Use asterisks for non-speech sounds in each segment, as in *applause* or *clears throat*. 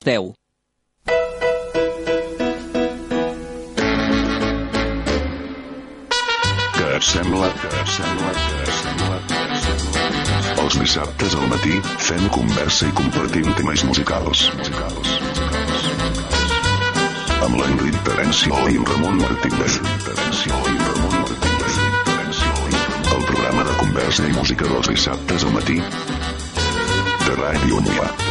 Teu. Que et sembla, que sembla, que sembla, que sembla. Els dissabtes al matí fem conversa i compartim temes musicals. musicals. Amb l'Enric Terencio i Ramon Martínez. Terencio i Ramon Martínez. El programa de conversa i música dels dissabtes al matí de Ràdio Unià.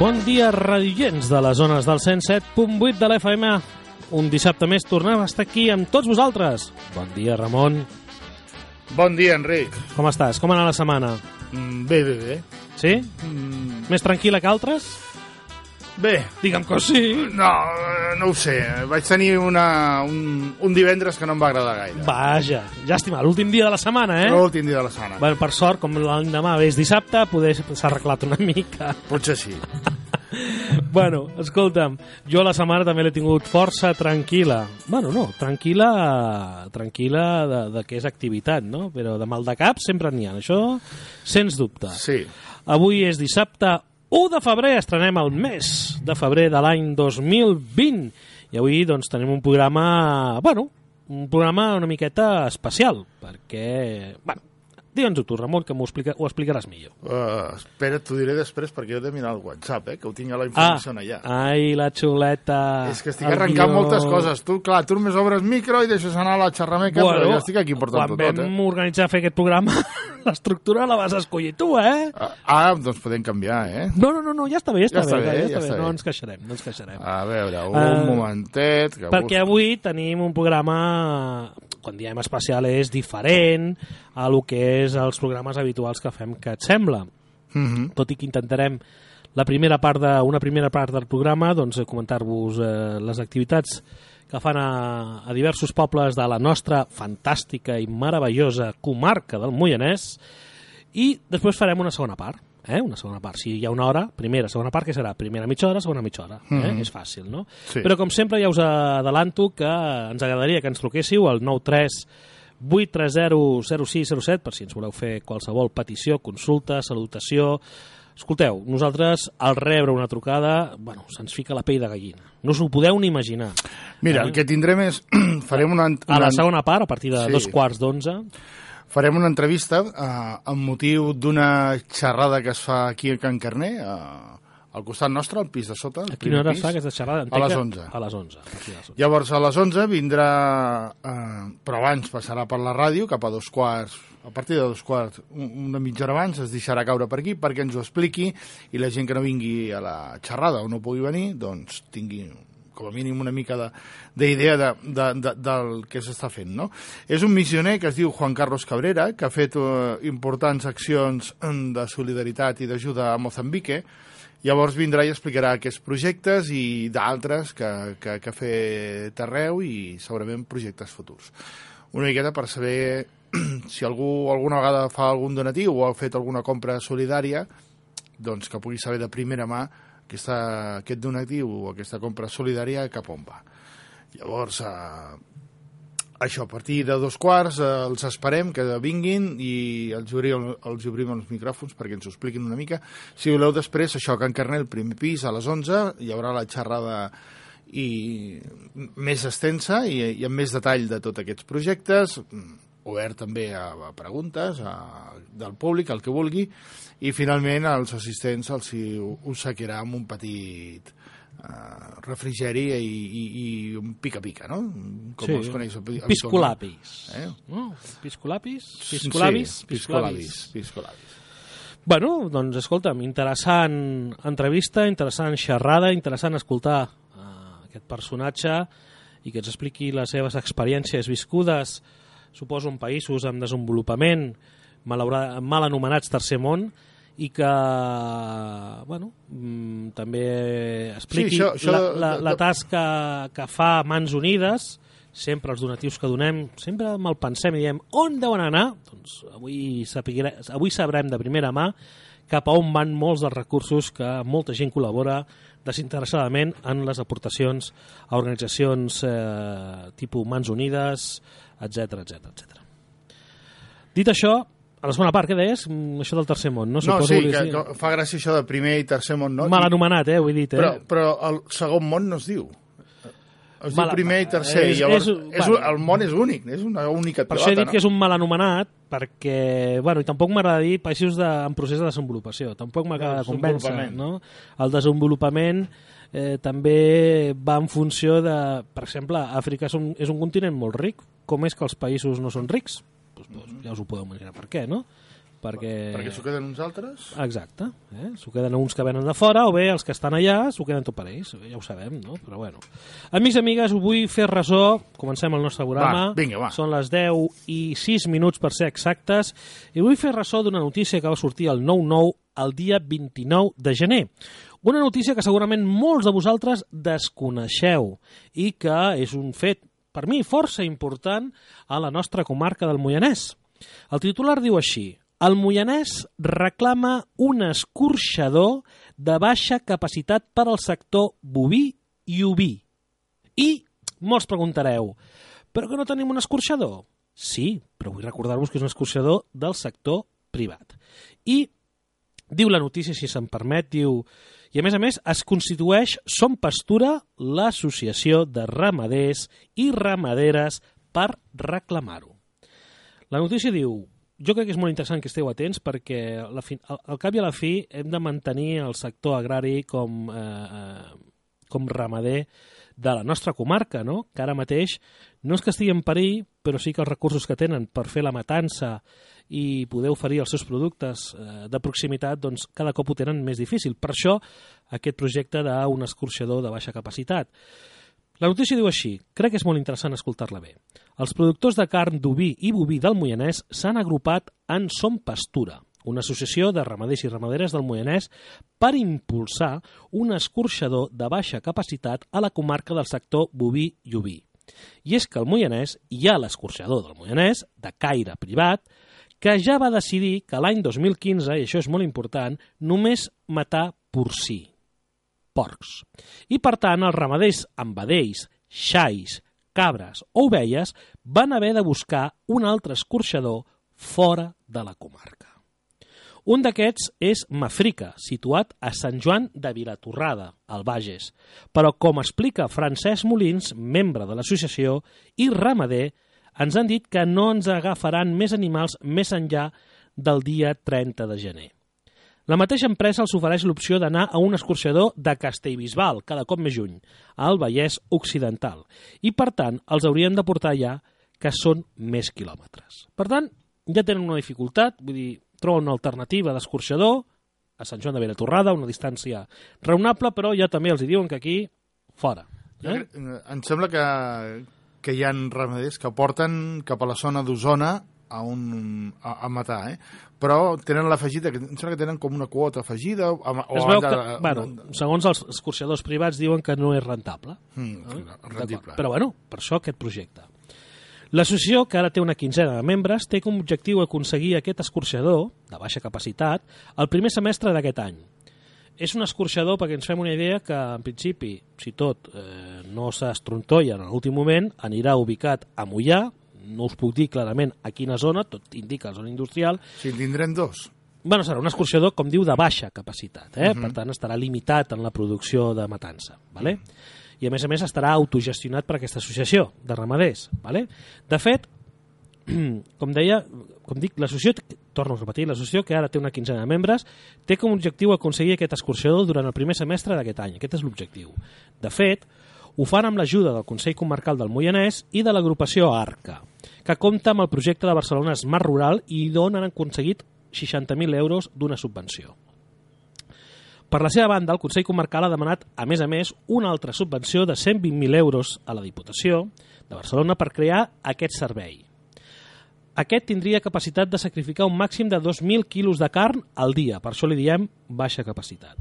Bon dia, radioients de les zones del 107.8 de l'FM. Un dissabte més tornem a estar aquí amb tots vosaltres. Bon dia, Ramon. Bon dia, Enric. Com estàs? Com ha anat la setmana? Mm, Bé, bé, bé. Sí? Mm, Més tranquil·la que altres? Bé, Digue'm que sí. no, no ho sé. Vaig tenir una, un, un divendres que no em va agradar gaire. Vaja, llàstima, l'últim dia de la setmana, eh? L'últim dia de la setmana. Bueno, per sort, com l'endemà és dissabte, poder s'ha arreglat una mica. Potser sí. *laughs* Bueno, escolta'm, jo la setmana també l'he tingut força tranquil·la. Bueno, no, tranquil·la, tranquil·la de, de que és activitat, no? Però de mal de cap sempre n'hi ha, això sens dubte. Sí. Avui és dissabte 1 de febrer, estrenem el mes de febrer de l'any 2020 i avui doncs tenim un programa, bueno, un programa una miqueta especial, perquè, bueno, digue'ns-ho tu, Ramon, que m'ho explica, ho explicaràs millor. Uh, espera, t'ho diré després perquè jo he de mirar el WhatsApp, eh, que ho tinc a la informació allà. ai, la xuleta. És que estic el arrencant moltes coses. Tu, clar, tu només obres micro i deixes anar la xerrameca, bueno, però jo estic aquí portant-ho quan tot, vam eh? organitzar fer aquest programa, *laughs* l'estructura la vas escollir tu, eh? Ah, Ah, doncs podem canviar, eh? No, no, no, no ja està bé, ja està, Ja està bé, bé, ja ja està bé. està No bé. ens queixarem, no ens queixarem. A veure, un Ah, momentet... Que Perquè busco. avui tenim un programa, quan diem especial, és diferent a lo que és els programes habituals que fem que et sembla. Mhm. Tot i que intentarem la primera part de, una primera part del programa doncs, eh, comentar-vos eh, les activitats que fan a, a diversos pobles de la nostra fantàstica i meravellosa comarca del Moianès i després farem una segona part eh? una segona part, si hi ha una hora primera, segona part, que serà primera mitja hora, segona mitja hora eh? Mhm. és fàcil, no? Sí. però com sempre ja us adelanto que ens agradaria que ens truquéssiu al 93 830 0607 per si ens voleu fer qualsevol petició, consulta, salutació Escolteu, nosaltres al rebre una trucada, bueno, se'ns fica la pell de gallina. No us ho podeu ni imaginar. Mira, Eh? el que tindrem és... *clears throat* farem una, A la una- segona part, a partir de Sí. dos quarts d'onze, Farem una entrevista eh, amb motiu d'una xerrada que es fa aquí a Can Carner, eh, al costat nostre, al pis de sota. a quina hora pis. fa aquesta xerrada? A les Entenc que- 11. A les 11. A les 11. Llavors, a les 11 vindrà... Eh, però abans passarà per la ràdio, cap a dos quarts, a partir de dos quarts, un- una mitja hora abans, es deixarà caure per aquí perquè ens ho expliqui i la gent que no vingui a la xerrada o no pugui venir, doncs tingui com a mínim una mica de- d'idea de, de, de, del que s'està fent. No? És un missioner que es diu Juan Carlos Cabrera, que ha fet eh, importants accions de solidaritat i d'ajuda a Mozambique, Llavors vindrà i explicarà aquests projectes i d'altres que, que, que ha fet arreu i segurament projectes futurs. Una miqueta per saber *clears throat* si algú alguna vegada fa algun donatiu o ha fet alguna compra solidària, doncs que pugui saber de primera mà aquesta, aquest donatiu o aquesta compra solidària cap on va. Llavors, eh, això, a partir de dos quarts eh, els esperem que vinguin i els obrim, els obrim els micròfons perquè ens ho expliquin una mica. Si voleu després, això, Can Carnel, primer pis, a les 11, hi haurà la xerrada i més extensa i, i amb més detall de tots aquests projectes, obert també a, a preguntes a, del públic, el que vulgui, i finalment als assistents els hi obsequiarà amb un petit uh, refrigeri i, i, i un pica-pica, no? Com els coneix. Piscolapis. Eh? No? Piscolapis? Piscolabis? Sí, piscolabis. Piscolabis. Bueno, doncs escolta'm, interessant entrevista, interessant xerrada, interessant escoltar uh, aquest personatge i que ens expliqui les seves experiències viscudes, suposo en països en desenvolupament, mal anomenats tercer món, i que bueno, mm, també expliqui Sí, això- això la, la, la tasca que fa Mans Unides, sempre els donatius que donem, sempre me'l pensem i diem on deuen anar? Doncs avui, sapiguere, avui sabrem de primera mà cap a on van molts dels recursos que molta gent col·labora desinteressadament en les aportacions a organitzacions eh, tipus Mans Unides, etc etc etc. Dit això, a la segona part, què deies? Mm, Això del tercer món, no? No, Suposo sí, volies que, que fa gràcia això de primer i tercer món, no? Mal anomenat, eh? Ho he dit, eh? Però, però el segon món no es diu. Es diu Mal- primer i tercer. és- i llavors, és- és, bueno. el món és únic, és una única Per això he pilota, dit que és un mal anomenat, perquè, bueno, i tampoc m'agrada dir països de, en procés de desenvolupació, tampoc m'acaba de convèncer, no? El desenvolupament eh, també va en funció de, per exemple, Àfrica és un, és un continent molt ric, com és que els països no són rics? Pues, pues, ja us ho podeu imaginar per què, no? Perquè... Perquè s'ho queden uns altres? Exacte, eh? s'ho queden uns que venen de fora o bé els que estan allà s'ho queden tot per ells, ja ho sabem, no? Però bueno. Amics i amigues, ho vull fer ressò, comencem el nostre programa. Va, vinga, va. Són les 10 i 6 minuts per ser exactes i vull fer ressò d'una notícia que va sortir el 9-9 el dia 29 de gener. Una notícia que segurament molts de vosaltres desconeixeu i que és un fet, per mi, força important a la nostra comarca del Moianès. El titular diu així el Moianès reclama un escorxador de baixa capacitat per al sector boví i oví. I molts preguntareu, però que no tenim un escorxador? Sí, però vull recordar-vos que és un escorxador del sector privat. I diu la notícia, si se'm permet, diu... I a més a més es constitueix Som Pastura l'associació de ramaders i ramaderes per reclamar-ho. La notícia diu, jo crec que és molt interessant que esteu atents perquè la fi, al, al cap i a la fi hem de mantenir el sector agrari com, eh, eh, com ramader de la nostra comarca, no? que ara mateix no és que estigui en perill, però sí que els recursos que tenen per fer la matança i poder oferir els seus productes eh, de proximitat, doncs cada cop ho tenen més difícil. Per això aquest projecte d'un escorxador de baixa capacitat. La notícia diu així, crec que és molt interessant escoltar-la bé. Els productors de carn d'oví i boví del Moianès s'han agrupat en Som Pastura, una associació de ramaders i ramaderes del Moianès per impulsar un escorxador de baixa capacitat a la comarca del sector boví i oví. I és que al Moianès hi ha l'escorxador del Moianès, de caire privat, que ja va decidir que l'any 2015, i això és molt important, només matar porcí, porcs. I per tant, els ramaders amb vedells, xais, cabres o ovelles van haver de buscar un altre escorxador fora de la comarca. Un d'aquests és Mafrica, situat a Sant Joan de Vilatorrada, al Bages. Però, com explica Francesc Molins, membre de l'associació i ramader, ens han dit que no ens agafaran més animals més enllà del dia 30 de gener. La mateixa empresa els ofereix l'opció d'anar a un escorxador de Castellbisbal, cada cop més juny, al Vallès Occidental, i per tant els haurien de portar allà, que són més quilòmetres. Per tant, ja tenen una dificultat, vull dir, troben una alternativa d'escorxador a Sant Joan de Vilatorrada, una distància raonable, però ja també els hi diuen que aquí, fora. Eh? crec- Em sembla que, que hi ha ramaders que porten cap a la zona d'Osona a, un, a, a matar, eh? però tenen l'afegida, que em sembla que tenen com una quota afegida o, o Es veu que, de- bueno, segons els escorxadors privats diuen que no és rentable. Mm, Eh? rendible. Però bueno, per això aquest projecte. L'associació, que ara té una quinzena de membres, té com a objectiu aconseguir aquest escorxador, de baixa capacitat, el primer semestre d'aquest any. És un escorxador, perquè ens fem una idea, que en principi, si tot eh, no s'estrontolla en l'últim moment, anirà ubicat a Mollà, no us puc dir clarament a quina zona, tot indica la zona industrial, Si en tindrem dos. bueno, serà un escorxador, com diu, de baixa capacitat. Eh? Uh -huh. Per tant, estarà limitat en la producció de matança. Vale? I, a més a més, estarà autogestionat per aquesta associació de ramaders. Vale? De fet, *clears throat* com deia, com dic, l'associació, torno a repetir, l'associació, que ara té una quinzena de membres, té com a objectiu aconseguir aquest escorxador durant el primer semestre d'aquest any. Aquest és l'objectiu. De fet, ho fan amb l'ajuda del Consell Comarcal del Moianès i de l'agrupació ARCA, que compta amb el projecte de Barcelona Smart Rural i d'on han aconseguit 60.000 euros d'una subvenció. Per la seva banda, el Consell Comarcal ha demanat, a més a més, una altra subvenció de 120.000 euros a la Diputació de Barcelona per crear aquest servei. Aquest tindria capacitat de sacrificar un màxim de 2.000 quilos de carn al dia, per això li diem baixa capacitat.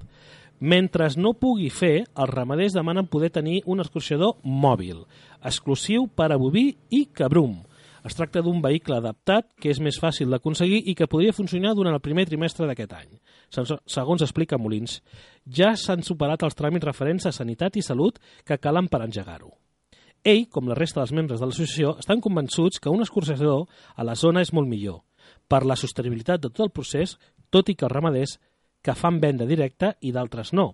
Mentre no pugui fer, els ramaders demanen poder tenir un escorxador mòbil, exclusiu per a boví i cabrum. Es tracta d'un vehicle adaptat que és més fàcil d'aconseguir i que podria funcionar durant el primer trimestre d'aquest any. Segons- explica Molins, ja s'han superat els tràmits referents a sanitat i salut que calen per engegar-ho. Ell, com la resta dels membres de l'associació, estan convençuts que un escorxador a la zona és molt millor, per la sostenibilitat de tot el procés, tot i que els ramaders que fan venda directa i d'altres no.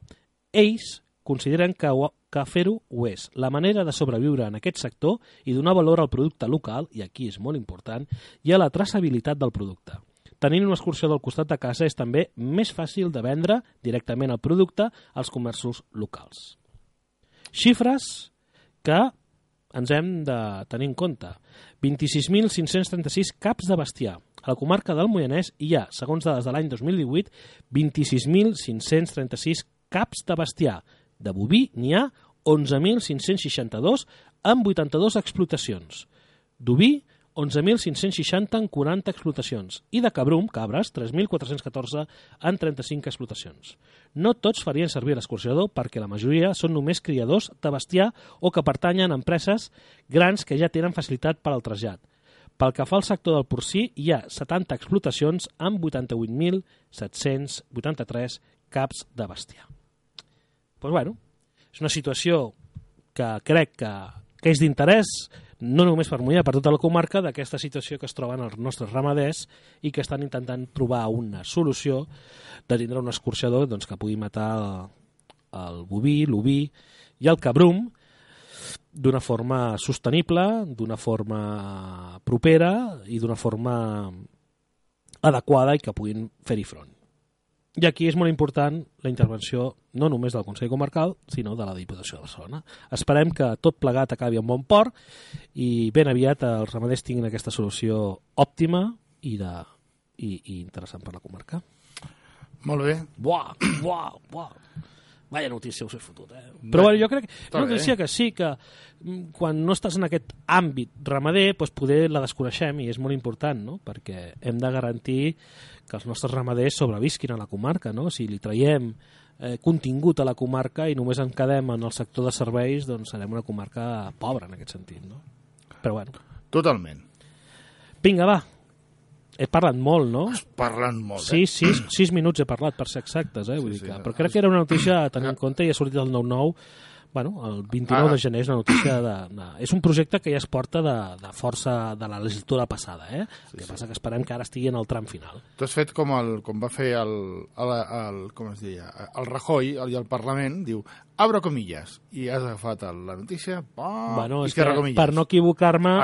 Ells consideren que, que fer-ho ho és. La manera de sobreviure en aquest sector i donar valor al producte local, i aquí és molt important, i a la traçabilitat del producte. Tenint un escorxador al costat de casa és també més fàcil de vendre directament el producte als comerços locals. Xifres que ens hem de tenir en compte. 26.536 caps de bestiar. A la comarca del Moianès hi ha, segons dades de l'any 2018, 26.536 caps de bestiar. De boví n'hi ha 11.562 amb 82 explotacions. D'oví, 11.560 en 40 explotacions. I de cabrum, cabres, 3.414 en 35 explotacions. No tots farien servir l'escorxador perquè la majoria són només criadors de bestiar o que pertanyen a empreses grans que ja tenen facilitat per al trasllat. Pel que fa al sector del porcí, hi ha 70 explotacions amb 88.783 caps de bestiar. Doncs pues bueno, és una situació que crec que, que és d'interès no només per Mollà, per tota la comarca, d'aquesta situació que es troben els nostres ramaders i que estan intentant trobar una solució de tindre un escorxador doncs, que pugui matar el, el boví, l'oví i el cabrum d'una forma sostenible, d'una forma propera i d'una forma adequada i que puguin fer-hi front. I aquí és molt important la intervenció no només del Consell Comarcal, sinó de la Diputació de Barcelona. Esperem que tot plegat acabi en bon port i ben aviat els ramaders tinguin aquesta solució òptima i, de, i, i interessant per la comarca. Molt bé. Buah, buah, buah. Vaya notícia us he fotut, eh? Però bueno, jo crec que una bé. notícia que sí, que mm, quan no estàs en aquest àmbit ramader, doncs poder la desconeixem i és molt important, no? Perquè hem de garantir que els nostres ramaders sobrevisquin a la comarca, no? Si li traiem eh, contingut a la comarca i només en quedem en el sector de serveis, doncs serem una comarca pobra en aquest sentit, no? Però bueno, Totalment. vinga, va. He parlat molt, no? Parlant molt, Sí, eh? sis, sis minuts he parlat, per ser exactes, eh? Vull Sí, dir sí, que, però crec que era una notícia a tenir en compte i ha sortit el 9-9 bueno, el 29 Ah. de gener és una notícia de, de... És un projecte que ja es porta de, de força de la legislatura passada, eh? El que passa que esperem que ara estigui en el tram final. Tu has fet com, el, com va fer el, el, el, com es deia, el Rajoy el, i el Parlament, diu, abro comillas, i has agafat el, la notícia, pam, bueno, i és que comillas. per no equivocar-me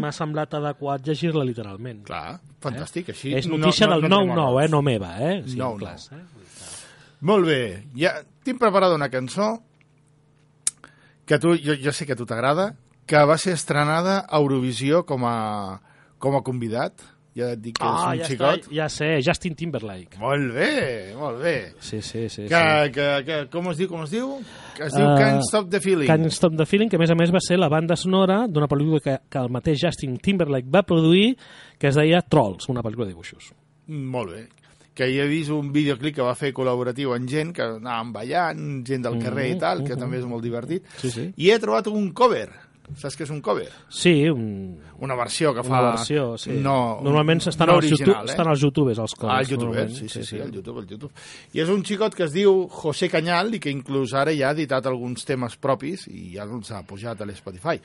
m'ha semblat adequat llegir-la literalment. Clar, fantàstic, així... és notícia no, del no, no, 9-9, eh? No meva, eh? Sí, No, clars, no. eh? Molt bé, ja tinc preparada una cançó que tu, jo, jo sé que a tu t'agrada, que va ser estrenada a Eurovisió com a, com a convidat. Ja et dic que és Ah, un ja, xicot. està, ja sé, Justin Timberlake. Molt bé, molt bé. Sí, sí, sí. Que, sí. que, que, com es diu, com es diu? Que es diu Uh, Can't Stop the Feeling. Can't Stop the Feeling, que a més a més va ser la banda sonora d'una pel·lícula que, que el mateix Justin Timberlake va produir, que es deia Trolls, una pel·lícula de dibuixos. Molt bé. Que hi he vist un videoclip que va fer col·laboratiu amb gent que anàvem ballant, gent del carrer i tal, que també és molt divertit. Sí, sí. I he trobat un cover. Saps què és un cover? Sí, un, Una versió que fa... una versió, sí. No, Normalment estan, no als original, YouTube, eh? estan als youtubers, els cors. Ah, el youtuber, normalment. sí, sí, sí, el YouTube, el YouTube. I és un xicot que es diu José Cañal i que inclús ara ja ha editat alguns temes propis i ja els ha pujat a l'Spotify.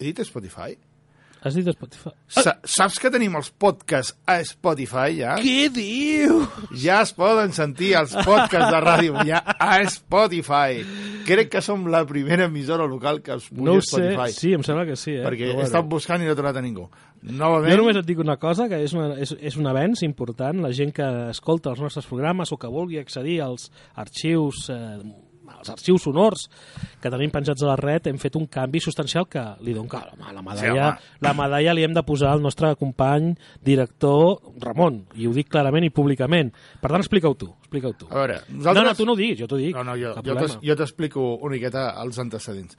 He dit Spotify? Has dit Spotify? Sa saps que tenim els podcasts a Spotify ja? Què diu? Ja es poden sentir els podcasts de ràdio ja a Spotify. Crec que som la primera emissora local que es puja No a sé, Spotify. sí, em sembla que sí. Eh? perquè Però he estat buscant i no he trobat a ningú. Novament, Jo només et dic una cosa, que és, una, és, és un avenç important. La gent que escolta els nostres programes o que vulgui accedir als arxius eh, els arxius sonors que tenim penjats a la red, hem fet un canvi substancial que li dono que home, la medalla, Sí, la medalla li hem de posar al nostre company director Ramon, i ho dic clarament i públicament. Per tant, explica-ho tu, explica-ho tu. a veure, No, nosaltres... no, tu no ho diguis, jo t'ho dic. No, no, jo, jo t'explico una miqueta els antecedents.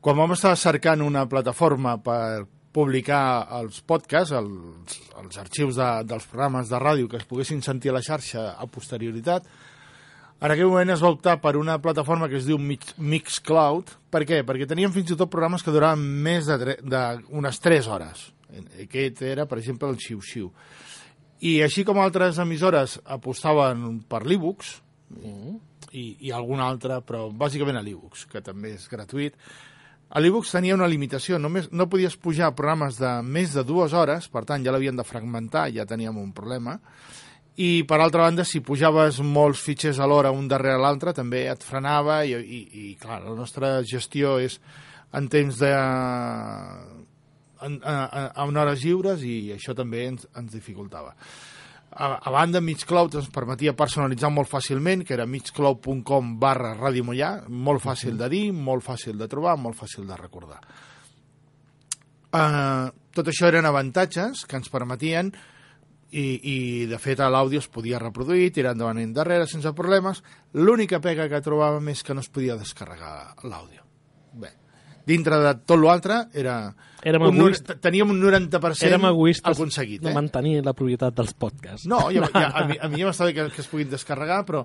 Quan vam estar cercant una plataforma per publicar els podcasts, els, els arxius de, dels programes de ràdio que es poguessin sentir a la xarxa a posterioritat, En aquell moment es va optar per una plataforma que es diu Mix, Mixcloud. Per què? Perquè teníem fins i tot programes que duraven més d'unes 3 hores. Aquest era, per exemple, el Xiu Xiu. I així com altres emissores apostaven per l'e-books, mm. i, i algun altre, però bàsicament a l'e-books, que també és gratuït, a l'e-books tenia una limitació, només no podies pujar programes de més de dues hores, per tant ja l'havien de fragmentar, ja teníem un problema, i per altra banda, si pujaves molts fitxers alhora un darrere l'altre, també et frenava i, i, i clar, la nostra gestió és en temps de en, a, a, en hores lliures i això també ens, ens dificultava. A, a banda, Mixcloud ens permetia personalitzar molt fàcilment, que era mixcloud.com barra Ràdio Mollà, molt fàcil de dir, molt fàcil de trobar, molt fàcil de recordar. Uh, tot això eren avantatges que ens permetien i, i de fet l'àudio es podia reproduir, tirar endavant i endarrere sense problemes. L'única pega que trobàvem és que no es podia descarregar l'àudio. Bé, dintre de tot l'altre era... Érem un, egoist... Teníem un 90% Érem egoistes aconseguit. de Eh? mantenir la propietat dels podcasts. No, ja, ja, a, mi, a mi ja m'està bé que, que es puguin descarregar, però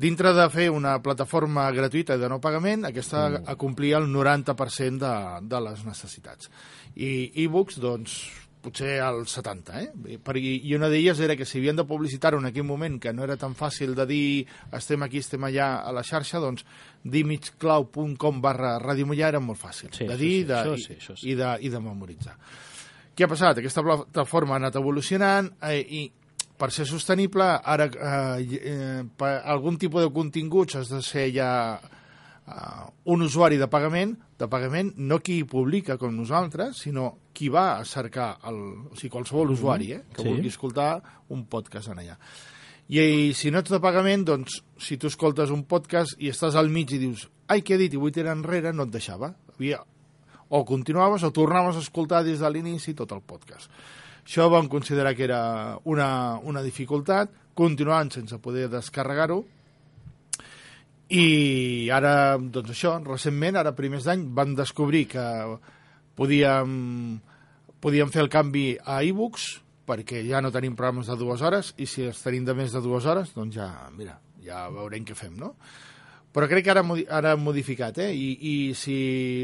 dintre de fer una plataforma gratuïta de no pagament, aquesta mm. acomplia el 90% de, de les necessitats. I e-books, doncs, potser el 70, eh? Per, I una d'elles era que si havien de publicitar-ho en aquell moment, que no era tan fàcil de dir estem aquí, estem allà a la xarxa, doncs dir migcloud.com barra Ràdio Mollà era molt fàcil Sí, de dir sí, de, això i, sí, sí. i, de, i de memoritzar. Què ha passat? Aquesta plataforma ha anat evolucionant eh, i per ser sostenible, ara eh, eh, per algun tipus de continguts has de ser ja uh, un usuari de pagament, de pagament, no qui publica com nosaltres, sinó qui va a cercar, el, o sigui, qualsevol usuari eh, que Sí. vulgui escoltar un podcast en allà. I, I si no ets de pagament, doncs, si tu escoltes un podcast i estàs al mig i dius ai, què he dit, i vull tirar enrere, no et deixava. Havia, o continuaves o tornaves a escoltar des de l'inici tot el podcast. Això vam considerar que era una, una dificultat, continuant sense poder descarregar-ho, i ara, doncs això, recentment, ara primers d'any, van descobrir que podíem, podíem fer el canvi a e-books, perquè ja no tenim programes de dues hores, i si els tenim de més de dues hores, doncs ja, mira, ja veurem què fem, no? Però crec que ara, ara han modificat, eh? I, I si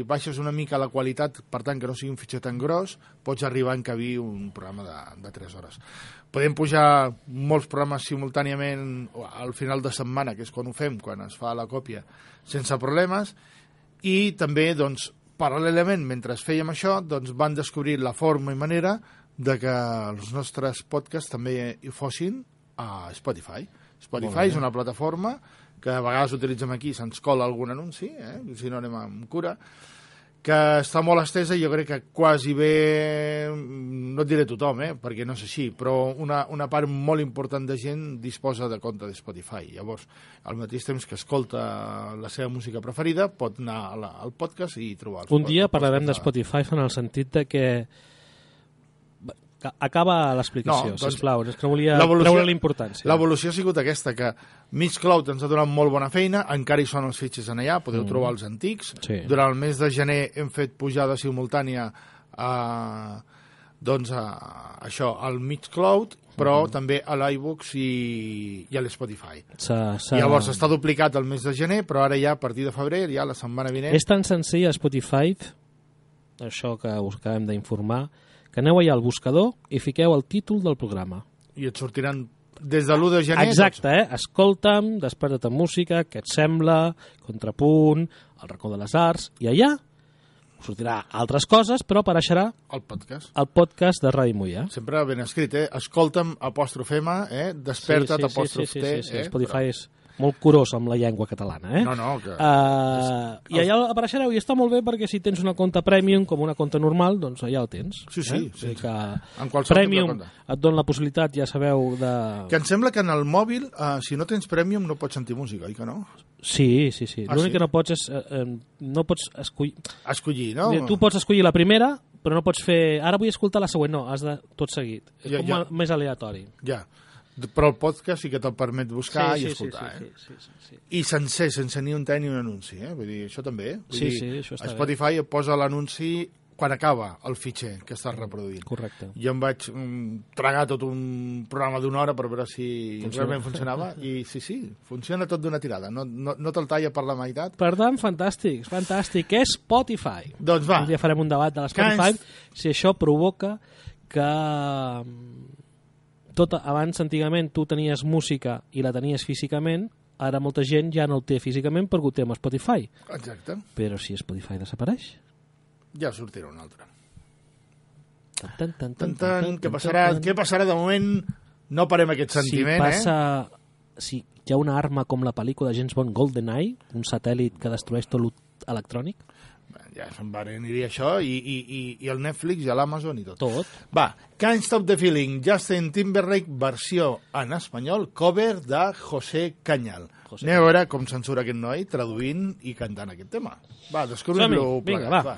baixes una mica la qualitat, per tant que no sigui un fitxer tan gros, pots arribar a encabir un programa de, de 3 hores. Podem pujar molts programes simultàniament al final de setmana, que és quan ho fem, quan es fa la còpia, sense problemes, i també, doncs, paral·lelament, mentre fèiem això, doncs van descobrir la forma i manera de que els nostres podcasts també hi fossin a Spotify. Spotify és una plataforma que a vegades utilitzem aquí, se'ns cola algun anunci, eh? si no anem amb cura, que està molt estesa i jo crec que quasi bé, no et diré tothom, eh? perquè no és així, però una, una part molt important de gent disposa de compte de Spotify. Llavors, al mateix temps que escolta la seva música preferida, pot anar la, al podcast i trobar Un dia parlarem de- Spotify en el sentit de que acaba l'explicació, No, doncs, sisplau, és que no volia treure la importància. L'evolució ha sigut aquesta, que Mixcloud ens ha donat molt bona feina, encara hi són els fitxers en allà, podeu mm. trobar els antics. Sí. Durant el mes de gener hem fet pujada simultània a, doncs a, això, al Mixcloud, però mm. també a l'iBooks i, i a l'Spotify. Llavors està duplicat el mes de gener, però ara ja a partir de febrer, ja la setmana vinent... És tan senzill a Spotify, això que us acabem d'informar, que aneu allà al buscador i fiqueu el títol del programa. I et sortiran des de l'1 de gener... Exacte, eh? Escolta'm, desperta't amb música, què et sembla, contrapunt, el racó de les arts, i allà sortirà altres coses, però apareixerà Doncs, el podcast. el podcast de Ràdio Mollà. Sempre ben escrit, eh? Escolta'm, apòstrof M, eh? Desperta't, sí, sí, apòstrof sí, sí, T, sí, sí, eh? Spotify és molt curós amb la llengua catalana, eh? No, no, que... Uh, I allà apareixereu, i està molt bé perquè si tens una compte premium com una compte normal, doncs allà el tens. Sí, sí, eh? sí, sí. que En qualsevol premium et dona la possibilitat, ja sabeu, de... Que em sembla que en el mòbil, eh, si no tens Premium, no pots sentir música, oi que no? Sí, sí, sí. Ah, L'únic sí? que no pots és... Eh, no pots escollir... Escollir, no? Tu pots escollir la primera, però no pots fer... Ara vull escoltar la següent. No, has de tot seguit. És Ja, com ja. més aleatori. Ja. Però el podcast sí que te'l permet buscar sí, i sí, escoltar, sí, eh? sí, sí, sí, sí. I sencer, sense ni un te ni un anunci, eh? Vull dir, això també? Vull Sí, dir, sí, això està bé. Spotify et posa l'anunci quan acaba el fitxer que estàs reproduint. Correcte. Jo em vaig mm, tragar tot un programa d'una hora per veure si Funciona. realment funcionava *laughs* i sí, sí, funciona tot d'una tirada, no, no, no te'l talla per la meitat. Per tant, fantàstic, fantàstic. És Spotify? Doncs va, Un dia farem un debat de l'Spotify si això provoca que mm, tot abans antigament tu tenies música i la tenies físicament, ara molta gent ja no el té físicament perquè ho té amb Spotify. exacte, Però si Spotify desapareix... ja sortirà un altre. Tan, tan, tan, Tan, tan, què passarà, tan. què passarà de moment? No parem aquest sentiment, si passa, eh? Si hi ha una arma com la pel·lícula de James Bond GoldenEye, un satèl·lit que destrueix tot l'electrònic, Ja se'n va aniria això, i, i, i, i el Netflix i l'Amazon i tot. tot, Va, Can't Stop the Feeling, Justin Timberlake, versió en espanyol, cover de José Cañal. José Anem a veure com se'n surt aquest noi traduint i cantant aquest tema. Va, descobrim-lo vinga, plegat. va. va.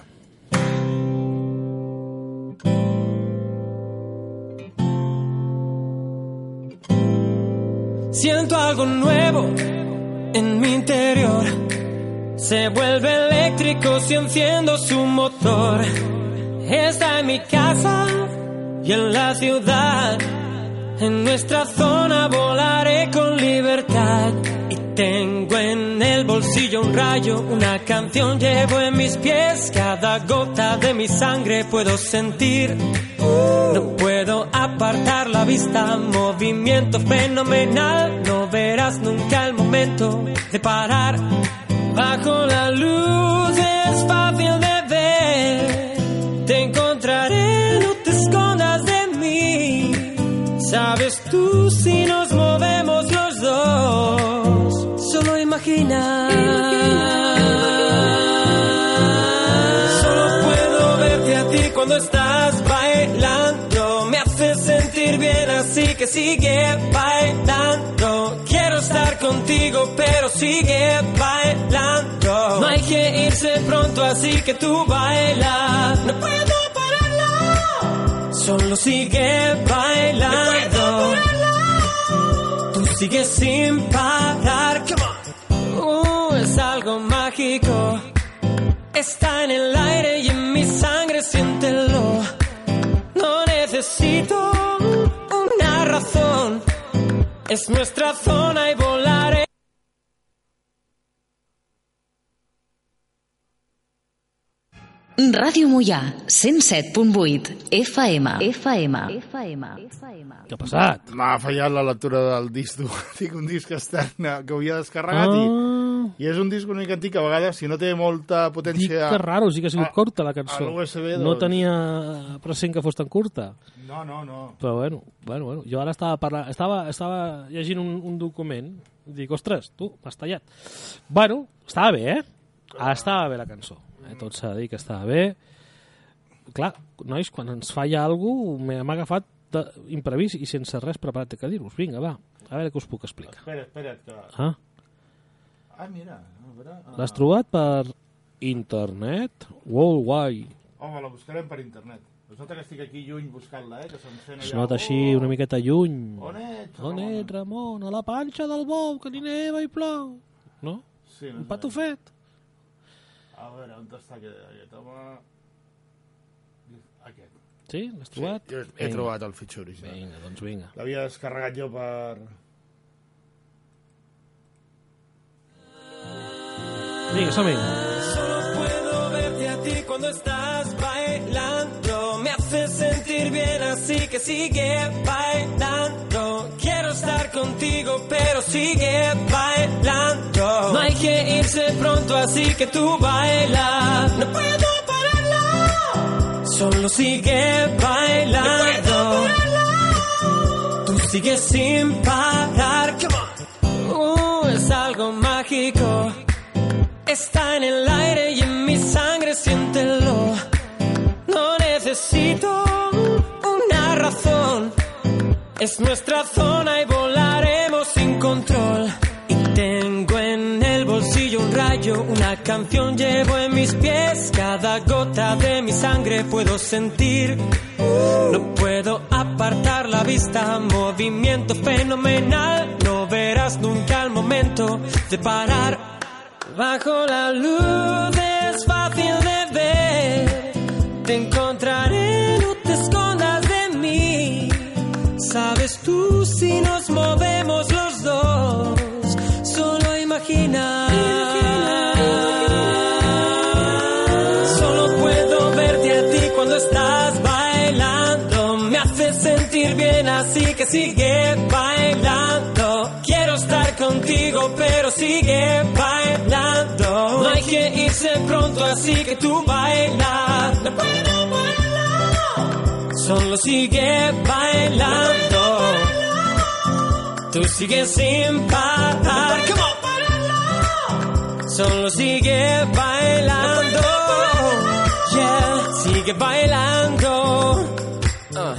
Siento algo nuevo en mi interior. Se vuelve eléctrico si enciendo su motor. Está en mi casa y en la ciudad. En nuestra zona volaré con libertad. Y tengo en el bolsillo un rayo, una canción llevo en mis pies. Cada gota de mi sangre puedo sentir. No puedo apartar la vista, movimiento fenomenal. No verás nunca el momento de parar. Bajo la luz es fácil de ver. Te encontraré, no te escondas de mí. Sabes tú si nos movemos los dos. Solo imagina. Solo puedo verte a ti cuando estás bailando. Me haces sentir bien, así que sigue contigo, pero sigue bailando. No hay que irse pronto, así que tú baila. No puedo pararlo. Solo sigue bailando. Tú sigues sin parar. Come on. Uh, es algo mágico. Está en el aire y en mi sangre, siéntelo. No necesito una razón. Es nuestra zona y volaré. Ràdio Mollà, 107.8 FM. FM. FM. FM. què ha passat? M'ha fallat la lectura del disc. Tinc *laughs* un disc extern que havia descarregat i, Ah, i és un disc una mica antic a vegades, si no té molta dic potència... que raro, sí que ha sigut a- curta la a cançó. l'USB, No doncs. tenia present que fos tan curta. No, no, no. Però bueno, bueno, bueno. jo ara estava, parlant, estava, estava llegint un, un document i dic, ostres, tu, m'has tallat. Bueno, estava bé, eh? Ah, estava bé la cançó. Eh? Tot s'ha de dir que estava bé. Clar, nois, quan ens falla alguna cosa, m'ha agafat de, imprevist i sense res preparat que dir-vos. Vinga, va, a veure què us puc explicar. Espera, espera't, que... Ah, Ah, mira, veure... Ah. l'has trobat per internet worldwide. Home, la buscarem per internet. Es nota que estic aquí lluny buscant-la, eh? Que s'encén Es nota així una miqueta lluny. On ets? On Ramon? ets, Ramon? A la panxa del bou, que ni neva i plou. No? Sí, no Un sé. patufet. A veure, on està aquest, aquest home? Aquest. Sí? L'has trobat? Sí, jo he trobat el fitxer original. Vinga, doncs vinga. L'havia descarregat jo per... Vinga, som-hi. Puedo verte a ti cuando estás bailando. Me haces sentir bien, así que sigue bailando. Quiero estar contigo, pero sigue bailando. No hay que irse pronto, así que tú baila. No puedo pararlo. Solo sigue bailando. Tú sigues sin parar. Come on. Uh, es algo mágico. Está en el aire necesito una razón. Es nuestra zona y volaremos sin control. Y tengo en el bolsillo un rayo, una canción llevo en mis pies. Cada gota de mi sangre puedo sentir. No puedo apartar la vista, movimiento fenomenal. No verás nunca el momento de parar. Bajo la luz te encontraré, no te escondas de mí. Sabes tú si nos movemos los dos, solo imagina. Solo puedo verte a ti cuando estás bailando. Me hace sentir bien, así que sigue bailando. Quiero estar contigo, pero sigue bailando. No hay que irse pronto, así que tú baila. No puedo parar. Solo sigue bailando. Tú sigues sin parar. Come on. Solo sigue bailando. Yeah, sigue bailando. Ah.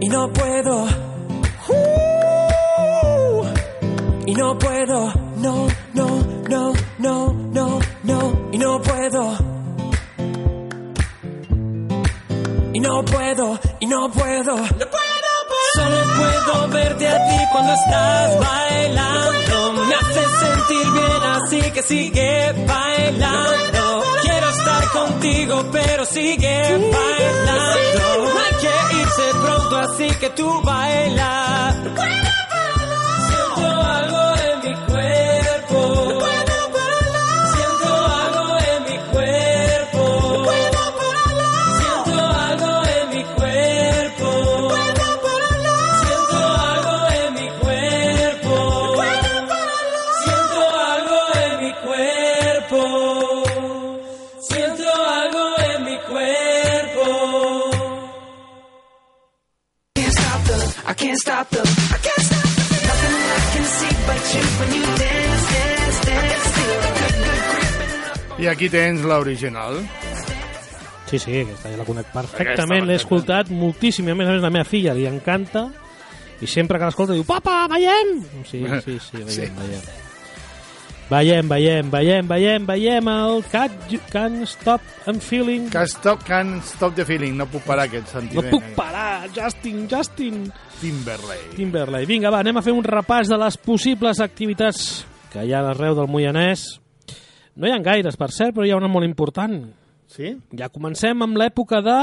Y no puedo. Uh, y no puedo. No, no, no, no, no, no. Y no puedo. Y no puedo, y no puedo. No puedo, Solo puedo verte a ti cuando estás bailando. Me hace sentir bien, así que sigue bailando. Quiero estar contigo, pero sigue bailando. No hay que irse pronto, así que tú baila. I aquí tens l'original. Sí, sí, aquesta ja la conec perfectament. L'he escoltat moltíssim. A més a més, la meva filla li encanta. I sempre que l'escolta diu, papa, veiem! Sí, sí, sí, veiem, *laughs* Sí. veiem. Veiem, veiem, veiem, veiem, veiem el Can't, can't Stop I'm Feeling. Que stop, can stop the feeling. No puc parar aquest No sentiment. puc parar, Justin, Justin. Timberlake. Timberlake. Vinga, va, anem a fer un repàs de les possibles activitats que hi ha arreu del Moianès. No hi ha gaires, per cert, però hi ha una molt important. Sí? Ja comencem amb l'època de...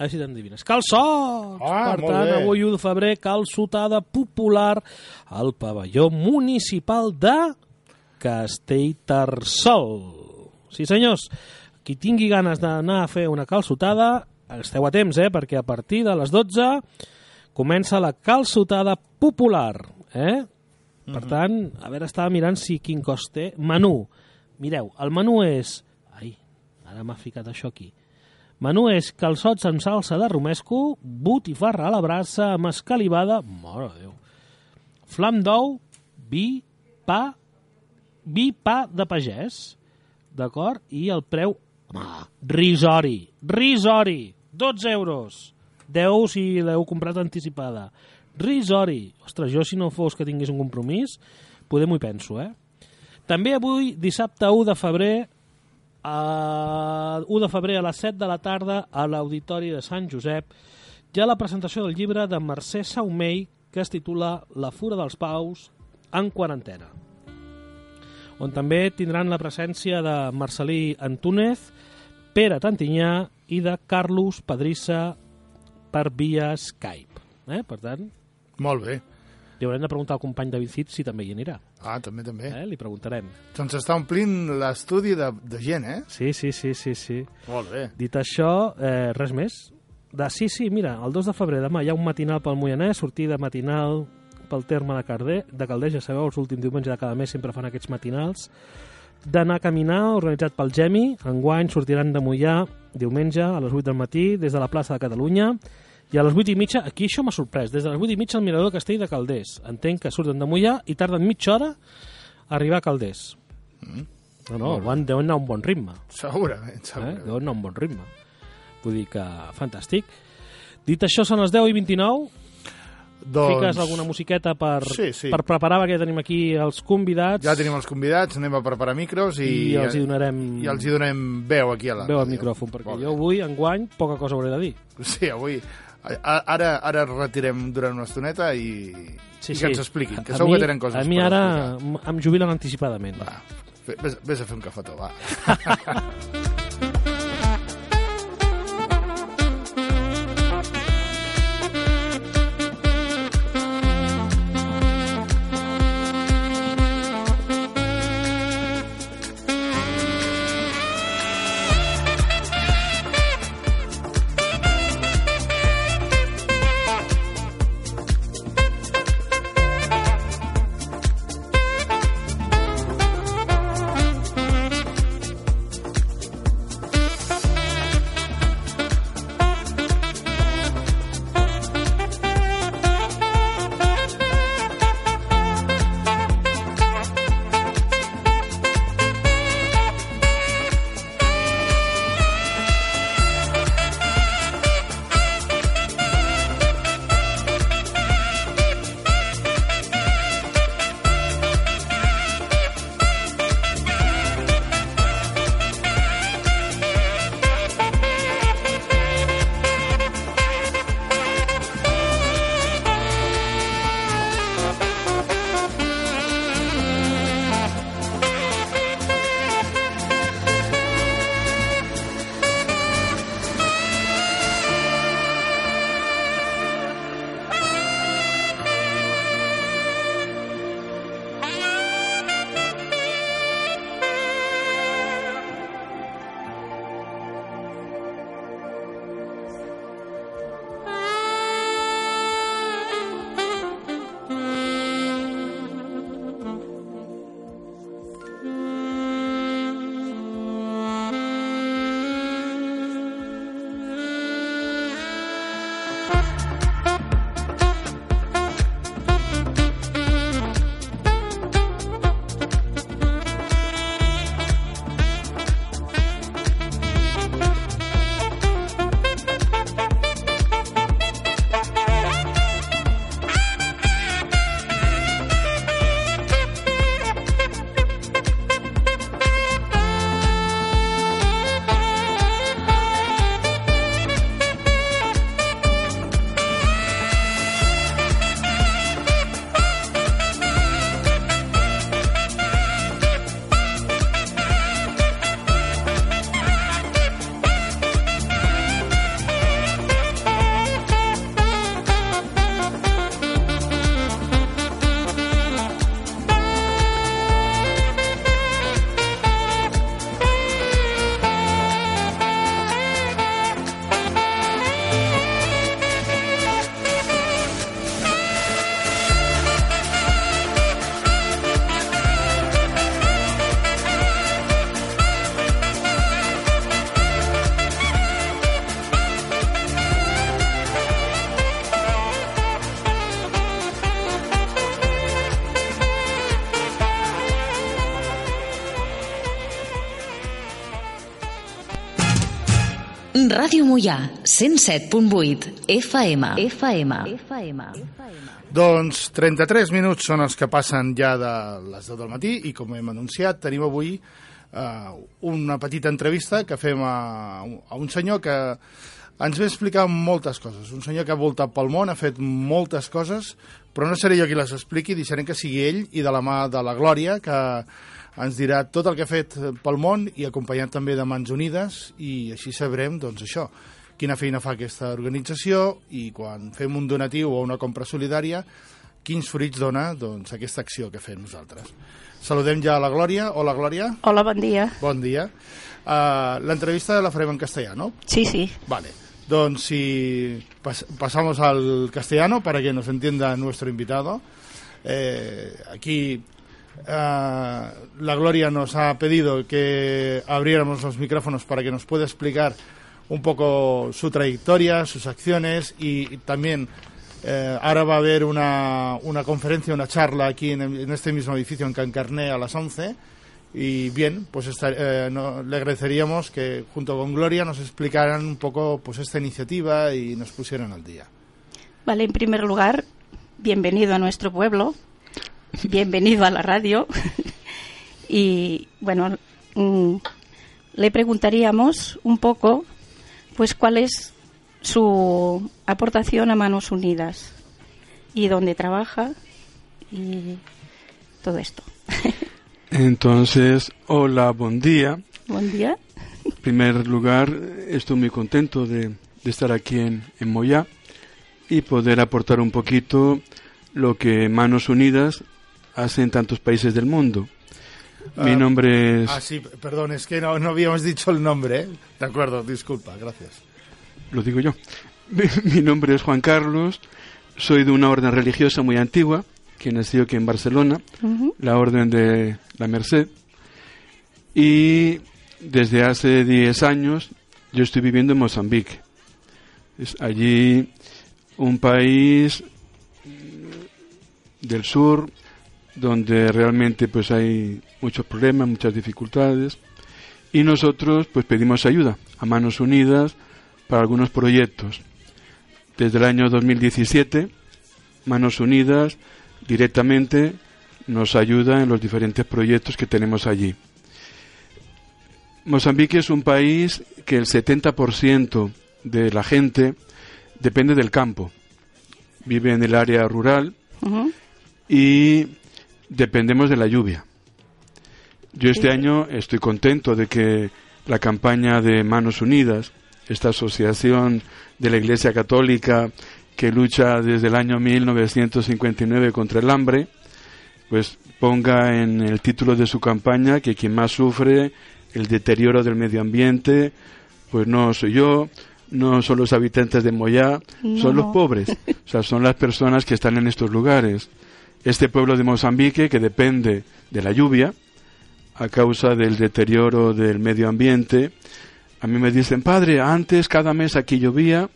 A veure si t'endivines. Calçots! Ah, per tant, bé. avui 1 de febrer, calçotada popular al pavelló municipal de Castellterçol. Sí, senyors, qui tingui ganes d'anar a fer una calçotada, esteu a temps, eh? perquè a partir de les 12 comença la calçotada popular. Eh? Per tant, a veure, estava mirant si quin cost té. Menú. Mireu, el menú és... Ai, ara m'ha ficat això aquí. Menú és calçots amb salsa de romesco, botifarra a la brasa amb escalivada, mare de Déu, flam d'ou, vi, pa, vi, pa de pagès, d'acord? I el preu, home, risori, risori, 12 euros, 10 si l'heu comprat anticipada, risori, ostres, jo si no fos que tingués un compromís, poder m'ho penso, eh? També avui, dissabte 1 de febrer, a 1 de febrer a les 7 de la tarda a l'Auditori de Sant Josep hi ha la presentació del llibre de Mercè Saumell que es titula La fura dels paus en quarantena on també tindran la presència de Marcelí Antúnez, Pere Tantinyà i de Carlos Pedrissa per via Skype. Eh? Per tant, Molt bé. Li haurem de preguntar al company David Cid si també hi anirà. Ah, també, també. Eh? Li preguntarem. Doncs està omplint l'estudi de, de gent, eh? Sí, sí, sí, sí, sí. Molt bé. Dit això, eh, res més. De, sí, sí, mira, el 2 de febrer demà hi ha un matinal pel Moianès, sortida matinal pel terme de, Carder, de Calders, ja sabeu, els últims diumenges de cada mes sempre fan aquests matinals. D'anar a caminar, organitzat pel Gemi, enguany sortiran de Mollà diumenge a les 8 del matí des de la plaça de Catalunya i a les 8 i mitja, aquí això m'ha sorprès, des de les 8 i mitja al Mirador Castell de Calders. Entenc que surten de Mollà i tarden mitja hora a arribar a Calders. No, no, van, deuen anar a un bon ritme. Segurament, Eh? segurament. Deuen anar a un bon ritme. Vull dir que fantàstic. Dit això, són les 10 i 29. Doncs Fiques alguna musiqueta per, Sí, sí. per preparar, perquè tenim aquí els convidats ja tenim els convidats, anem a preparar micros i, i els hi donarem i els hi donem veu aquí a la veu al micròfon, perquè Molt jo avui, enguany, poca cosa hauré de dir. Sí, avui... Ara, ara retirem durant una estoneta i, i que ens expliquin, que A segur mi- que tenen coses A mi ara explicar. em jubilen anticipadament. Va, Vés, vés a fer un cafetó, va. *laughs* Ràdio Mollà, 107.8 FM. FM. FM. Doncs 33 minuts són els que passen ja de les 10 del matí i com hem anunciat tenim avui eh, una petita entrevista que fem a, a un senyor que ens ve explicar moltes coses. Un senyor que ha voltat pel món, ha fet moltes coses, però no seré jo qui les expliqui, deixarem que sigui ell i de la mà de la Glòria, que ens dirà tot el que ha fet pel món i acompanyat també de Mans Unides i així sabrem, doncs això, quina feina fa aquesta organització i quan fem un donatiu o una compra solidària, quins fruits dona doncs, aquesta acció que fem nosaltres. Saludem ja a la Glòria. Hola, Glòria. Hola, bon dia. Bon dia. Uh, L'entrevista la farem en castellà, ¿no? Sí, sí. Vale. Doncs si pas pasamos al castellano para que nos entienda nuestro invitado. Eh, aquí eh, la Gloria nos ha pedido que abriéramos los micrófonos para que nos pueda explicar un poco su trayectoria, sus acciones y, también eh, ahora va a haber una, una conferencia, una charla aquí en, este mismo edificio en Cancarné a las 11 y bien, pues eh, le agradeceríamos que junto con Gloria nos explicaran un poco pues esta iniciativa y nos pusieran al día. Vale, en primer lugar, bienvenido a nuestro pueblo, bienvenido a la radio. y bueno, mm, le preguntaríamos un poco, pues, cuál es su aportación a Manos Unidas y dónde trabaja y todo esto. Entonces, hola, buen día. Buen día. En primer lugar, estoy muy contento de, de estar aquí en, en Moyá y poder aportar un poquito lo que Manos Unidas hace en tantos países del mundo. Mi Ah, nombre es, Ah, sí, perdón, es que no, no habíamos dicho el nombre, ¿eh? De acuerdo, disculpa, gracias. lo digo yo, *laughs* mi, mi nombre es Juan Carlos, soy de una orden religiosa muy antigua, que nació aquí en Barcelona, la Orden de la Merced. Y desde hace 10 años yo estoy viviendo en Mozambique. Es allí un país del sur donde realmente pues hay muchos problemas, muchas dificultades y nosotros pues pedimos ayuda a manos unidas para algunos proyectos. Desde el año 2017 Manos Unidas directamente nos ayuda en los diferentes proyectos que tenemos allí. Mozambique es un país que el 70% de la gente depende del campo. Vive en el área rural y dependemos de la lluvia. Yo este año estoy contento de que la campaña de Manos Unidas, esta asociación de la Iglesia Católica que lucha desde el año 1959 contra el hambre, pues ponga en el título de su campaña que quien más sufre el deterioro del medio ambiente, pues no soy yo, no son los habitantes de Moyá, son los pobres, o sea, son las personas que están en estos lugares. Este pueblo de Mozambique que depende de la lluvia a causa del deterioro del medio ambiente, a mí me dicen, padre, antes cada mes aquí llovía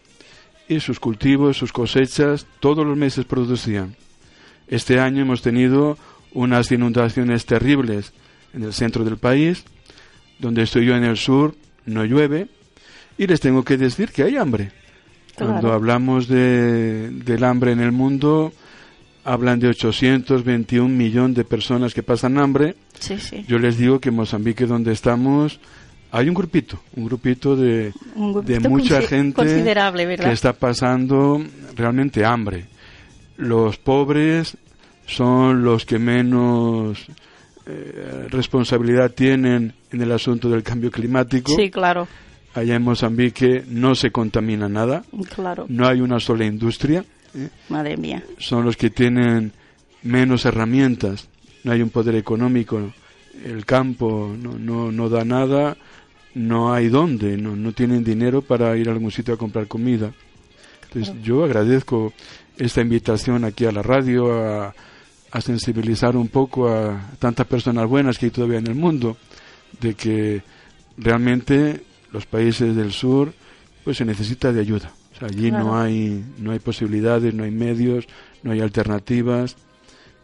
y sus cultivos, sus cosechas, todos los meses producían. Este año hemos tenido unas inundaciones terribles en el centro del país, donde estoy yo en el sur, no llueve, y les tengo que decir que hay hambre. Cuando hablamos de, del hambre en el mundo, hablan de 821 millones de personas que pasan hambre. Sí, sí. Yo les digo que en Mozambique, donde estamos, hay un grupito, un grupito de, Un de mucha gente que está pasando realmente hambre. Los pobres son los que menos eh, responsabilidad tienen en el asunto del cambio climático. Sí, claro, Allá en Mozambique no se contamina nada, claro. no hay una sola industria. ¿Eh? Madre mía. Son los que tienen menos herramientas, no hay un poder económico, el campo no, no, no da nada, no hay dónde, no, no tienen dinero para ir a algún sitio a comprar comida. Entonces yo agradezco esta invitación aquí a la radio a, a sensibilizar un poco a tantas personas buenas que hay todavía en el mundo, de que realmente los países del sur pues se necesita de ayuda. Allí no hay no hay posibilidades, no hay medios, no hay alternativas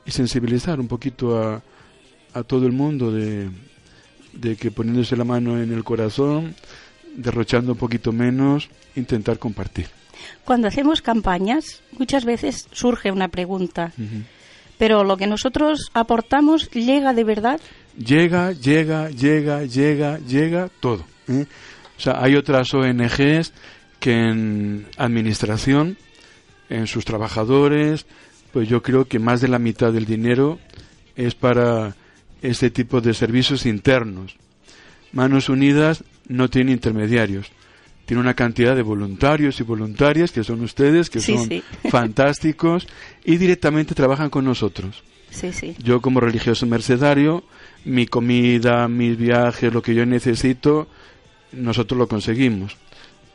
y sensibilizar un poquito a, a todo el mundo de, de que poniéndose la mano en el corazón, derrochando un poquito menos, intentar compartir. Cuando hacemos campañas, muchas veces surge una pregunta. Pero lo que nosotros aportamos llega de verdad. llega, llega, llega, llega, llega, todo. ¿eh? O sea, hay otras ONGs que en administración, en sus trabajadores, pues yo creo que más de la mitad del dinero es para este tipo de servicios internos. Manos Unidas no tiene intermediarios. Tiene una cantidad de voluntarios y voluntarias que son ustedes, que Sí, son sí. *laughs* *laughs* fantásticos y directamente trabajan con nosotros. Sí, sí. Yo como religioso mercedario, mi comida, mis viajes, lo que yo necesito, nosotros lo conseguimos.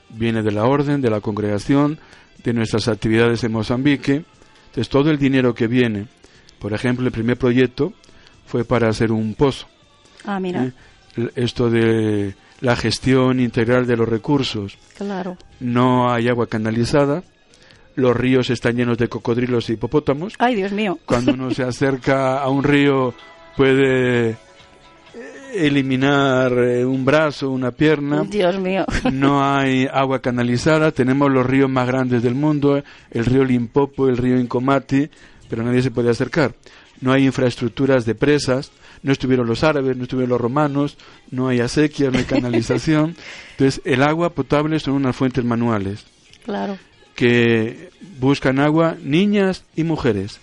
Viene de la orden, de la congregación, de nuestras actividades en Mozambique. Entonces todo el dinero que viene, por ejemplo, el primer proyecto fue para hacer un pozo. Ah, mira, ¿eh? Esto de la gestión integral de los recursos. claro. No hay agua canalizada, los ríos están llenos de cocodrilos y hipopótamos Ay, Dios mío. cuando uno se acerca a un río puede eliminar eh, un brazo, una pierna. Dios mío. *laughs* No hay agua canalizada, tenemos los ríos más grandes del mundo, el río Limpopo, el río Incomati, pero nadie se puede acercar. No hay infraestructuras de presas, no estuvieron los árabes, no estuvieron los romanos, no hay acequias, no hay canalización. *laughs* Entonces, el agua potable son unas fuentes manuales Claro, que buscan agua niñas y mujeres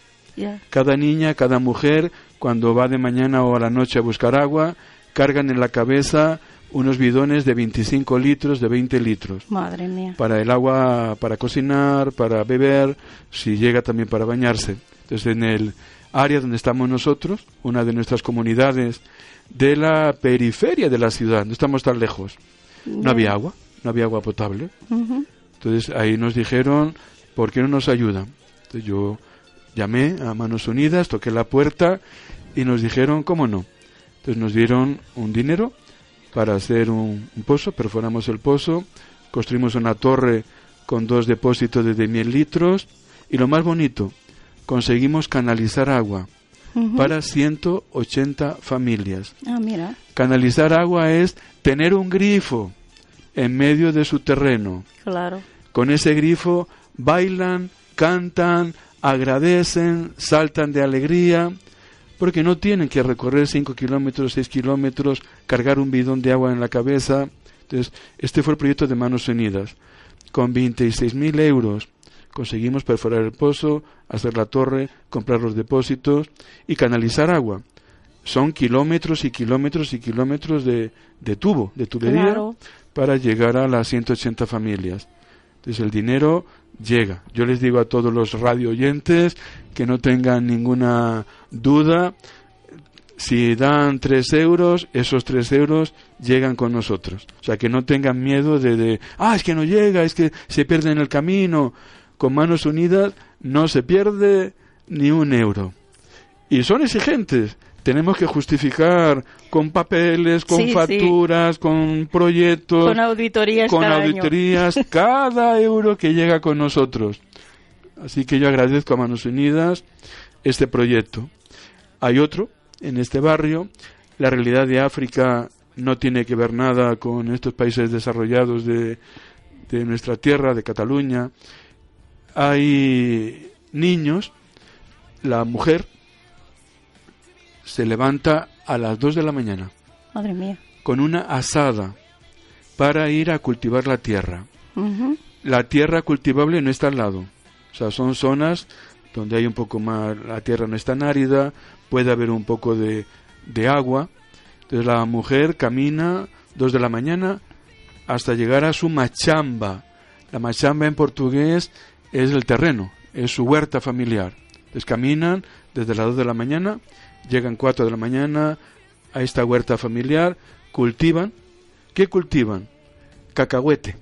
cada niña, cada mujer, cuando va de mañana o a la noche a buscar agua, cargan en la cabeza unos bidones de 25 litros, de 20 litros Madre mía. para el agua, para cocinar, para beber, si llega también para bañarse. Entonces, en el área donde estamos nosotros, una de nuestras comunidades de la periferia de la ciudad, no estamos tan lejos, no había agua, no había agua potable. Entonces ahí nos dijeron, ¿por qué no nos ayudan? Entonces yo llamé a Manos Unidas, toqué la puerta y nos dijeron, ¿cómo no? Entonces nos dieron un dinero para hacer un, un pozo, perforamos el pozo, construimos una torre con dos depósitos de 10.000 litros y lo más bonito, conseguimos canalizar agua Ujú. para 180 familias. Ah, mira. Canalizar agua es tener un grifo en medio de su terreno. Claro. Con ese grifo bailan, cantan, agradecen, saltan de alegría, porque no tienen que recorrer 5 kilómetros, 6 kilómetros, cargar un bidón de agua en la cabeza. Entonces, este fue el proyecto de Manos Unidas. Con 26.000 euros conseguimos perforar el pozo, hacer la torre, comprar los depósitos y canalizar agua. Son kilómetros y kilómetros y kilómetros de, de tubo, de tubería, Claro. para llegar a las 180 familias. Entonces el dinero llega. Yo les digo a todos los radio oyentes que no tengan ninguna duda. Si dan 3 euros, esos 3 euros llegan con nosotros. O sea, que no tengan miedo de, de, ah, es que no llega, es que se pierde en el camino. Con manos unidas no se pierde ni un euro. Y son exigentes. Tenemos que justificar con papeles, con Sí, sí. facturas, con proyectos Con auditorías con cada año. auditorías *laughs* cada euro que llega con nosotros. Así que yo agradezco a Manos Unidas este proyecto. Hay otro en este barrio. La realidad de África no tiene que ver nada con estos países desarrollados de, de nuestra tierra, de Cataluña. Hay niños, la mujer se levanta a las 2 de la mañana Madre mía. con una asada para ir a cultivar la tierra. La tierra cultivable no está al lado. O sea, son zonas donde hay un poco más, la tierra no es tan árida, puede haber un poco de, de agua. Entonces la mujer camina dos de la mañana hasta llegar a su machamba. La machamba en portugués es el terreno, es su huerta familiar. Entonces caminan desde las dos de la mañana, llegan cuatro de la mañana a esta huerta familiar, cultivan. ¿Qué cultivan? Cacahuete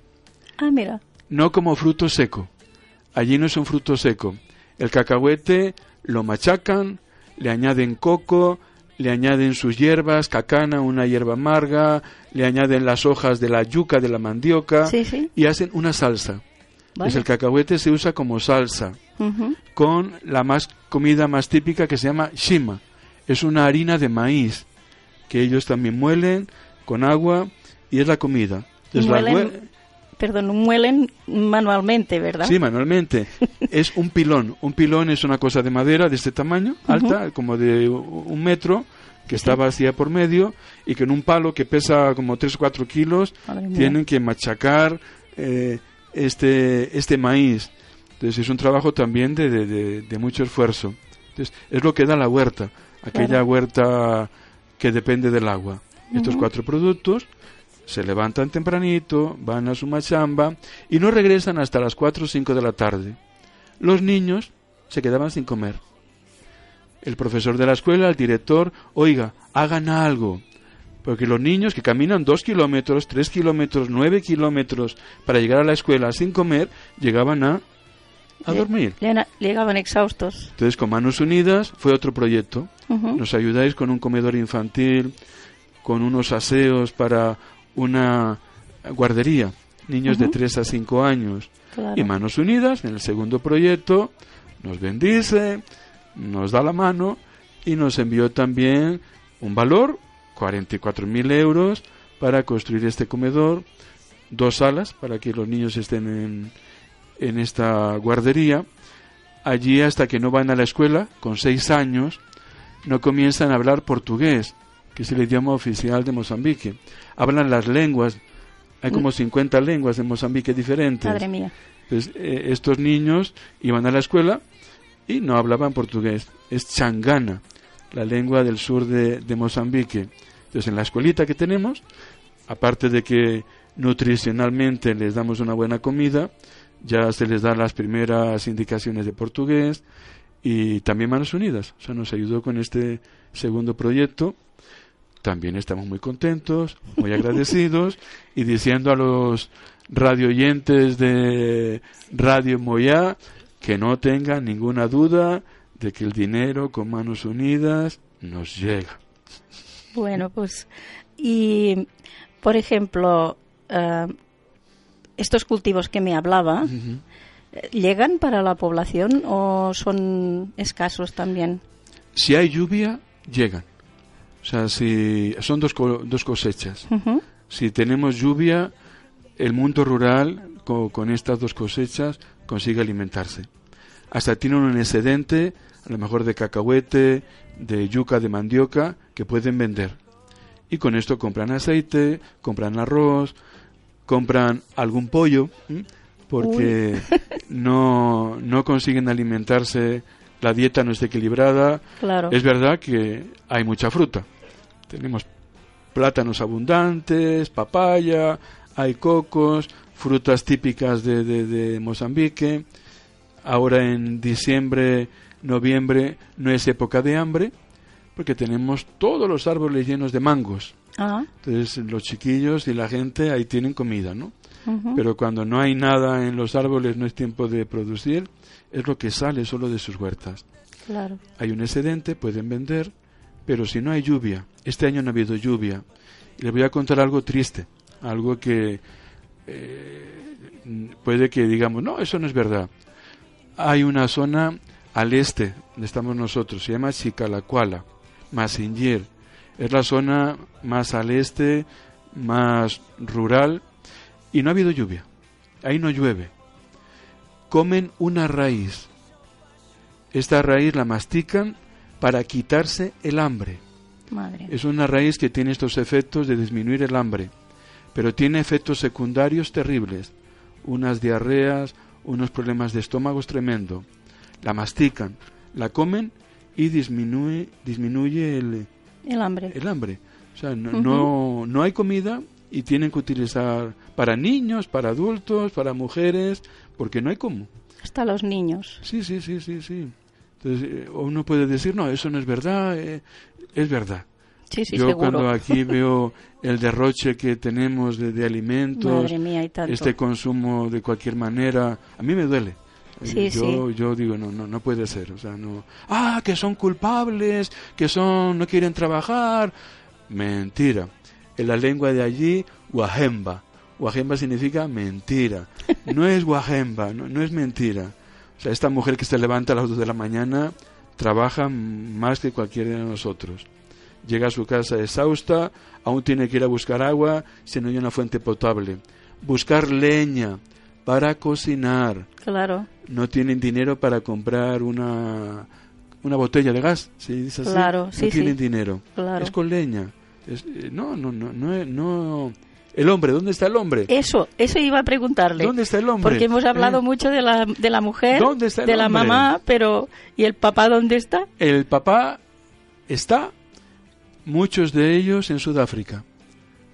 Ah, mira. no como fruto seco. Allí no es un fruto seco. El cacahuete lo machacan, le añaden coco, le añaden sus hierbas, cacana, una hierba amarga, le añaden las hojas de la yuca, de la mandioca Sí, sí. y hacen una salsa. Vale. Pues el cacahuete se usa como salsa con la más comida más típica que se llama shima. Es una harina de maíz que ellos también muelen con agua y es la comida. La Muelen- hue- Perdón, muelen manualmente, ¿verdad? Sí, manualmente. *laughs* es un pilón. Un pilón es una cosa de madera de este tamaño, alta, como de un metro, que está vacía por medio y que en un palo que pesa como 3 o 4 kilos tienen que machacar eh, este, este maíz. Entonces es un trabajo también de, de- de- de mucho esfuerzo. Entonces es lo que da la huerta, aquella Claro. huerta que depende del agua. Estos cuatro productos se levantan tempranito, van a su machamba y no regresan hasta las 4 o 5 de la tarde. Los niños se quedaban sin comer. El profesor de la escuela, el director, oiga, hagan algo. Porque los niños que caminan dos kilómetros, tres kilómetros, nueve kilómetros para llegar a la escuela sin comer, llegaban a, a dormir. le- Llegaban exhaustos. Entonces, con Manos Unidas fue otro proyecto. Nos ayudáis con un comedor infantil, con unos aseos para una guardería, niños de Ujú. 3 a 5 años. Claro. Y Manos Unidas, en el segundo proyecto, nos bendice, nos da la mano y nos envió también un valor, 44.000 euros, para construir este comedor, dos salas para que los niños estén en, en esta guardería. Allí hasta que no van a la escuela, con seis años, no comienzan a hablar portugués, que es el idioma oficial de Mozambique. Hablan las lenguas, hay como 50 lenguas en Mozambique diferentes. Madre mía. Entonces, eh, estos niños iban a la escuela y no hablaban portugués, es changana. la lengua del sur de, de Mozambique. Entonces, en la escuelita que tenemos, aparte de que nutricionalmente les damos una buena comida, ya se les da las primeras indicaciones de portugués y también Manos Unidas. O sea, nos ayudó con este segundo proyecto. También estamos muy contentos, muy agradecidos *laughs* y diciendo a los radioyentes de Radio Moya que no tengan ninguna duda de que el dinero con Manos Unidas nos llega. Bueno, pues, y por ejemplo, eh, estos cultivos que me hablaba, ¿llegan para la población o son escasos también? Si hay lluvia, llegan. O sea, si son dos, co- dos cosechas. Si tenemos lluvia, el mundo rural co- con, estas dos cosechas consigue alimentarse. Hasta tienen un excedente, a lo mejor de cacahuete, de yuca, de mandioca, que pueden vender. Y con esto compran aceite, compran arroz, compran algún pollo, ¿m? porque *laughs* no, no consiguen alimentarse, la dieta no está equilibrada, Claro. es verdad que hay mucha fruta. Tenemos plátanos abundantes, papaya, hay cocos, frutas típicas de, de- de Mozambique. Ahora en diciembre, noviembre no es época de hambre porque tenemos todos los árboles llenos de mangos. Entonces los chiquillos y la gente ahí tienen comida, ¿no? Pero cuando no hay nada en los árboles, no es tiempo de producir, es lo que sale solo de sus huertas claro. hay un excedente, pueden vender, pero si no hay lluvia, este año no ha habido lluvia, y les voy a contar algo triste, algo que eh, puede que digamos, no, eso no es verdad. Hay una zona al este, donde estamos nosotros, se llama Chicalacuala, Masingier, es la zona más al este, más rural, y no ha habido lluvia, ahí no llueve. Comen una raíz, esta raíz la mastican para quitarse el hambre. Madre. Es una raíz que tiene estos efectos de disminuir el hambre, pero tiene efectos secundarios terribles, unas diarreas, unos problemas de estómago tremendo. La mastican, la comen y disminuye, disminuye el, El hambre. el hambre. O sea, no, Ujú. no, no hay comida y tienen que utilizar para niños, para adultos, para mujeres, porque no hay cómo. Hasta los niños. Sí, sí, sí, sí, sí. Entonces, eh, uno puede decir, no, eso no es verdad, eh, es verdad. Sí, sí, Yo seguro. cuando *laughs* aquí veo el derroche que tenemos de, de alimentos, Madre mía, este consumo de cualquier manera, a mí me duele. Sí, yo, yo digo, no, no, no puede ser. O sea, no. Ah, que son culpables, que son, no quieren trabajar. Mentira. En la lengua de allí, Wahemba. Wahemba significa mentira. *laughs* No es Wahemba, no, no es mentira. O sea, esta mujer que se levanta a las 2 de la mañana trabaja más que cualquiera de nosotros. Llega a su casa exhausta, aún tiene que ir a buscar agua si no hay una fuente potable. Buscar leña para cocinar. Claro, No tienen dinero para comprar una, una botella de gas. ¿se dice así? Claro, no sí, tienen sí. dinero. claro. Es con leña. Es- eh, no, no, no, no, no. El hombre, ¿dónde está el hombre? Eso, eso iba a preguntarle. ¿Dónde está el hombre? Porque hemos hablado ¿Eh? mucho de la, de la mujer, ¿Dónde está el de la mamá, pero ¿y el papá dónde está? El papá está, muchos de ellos en Sudáfrica,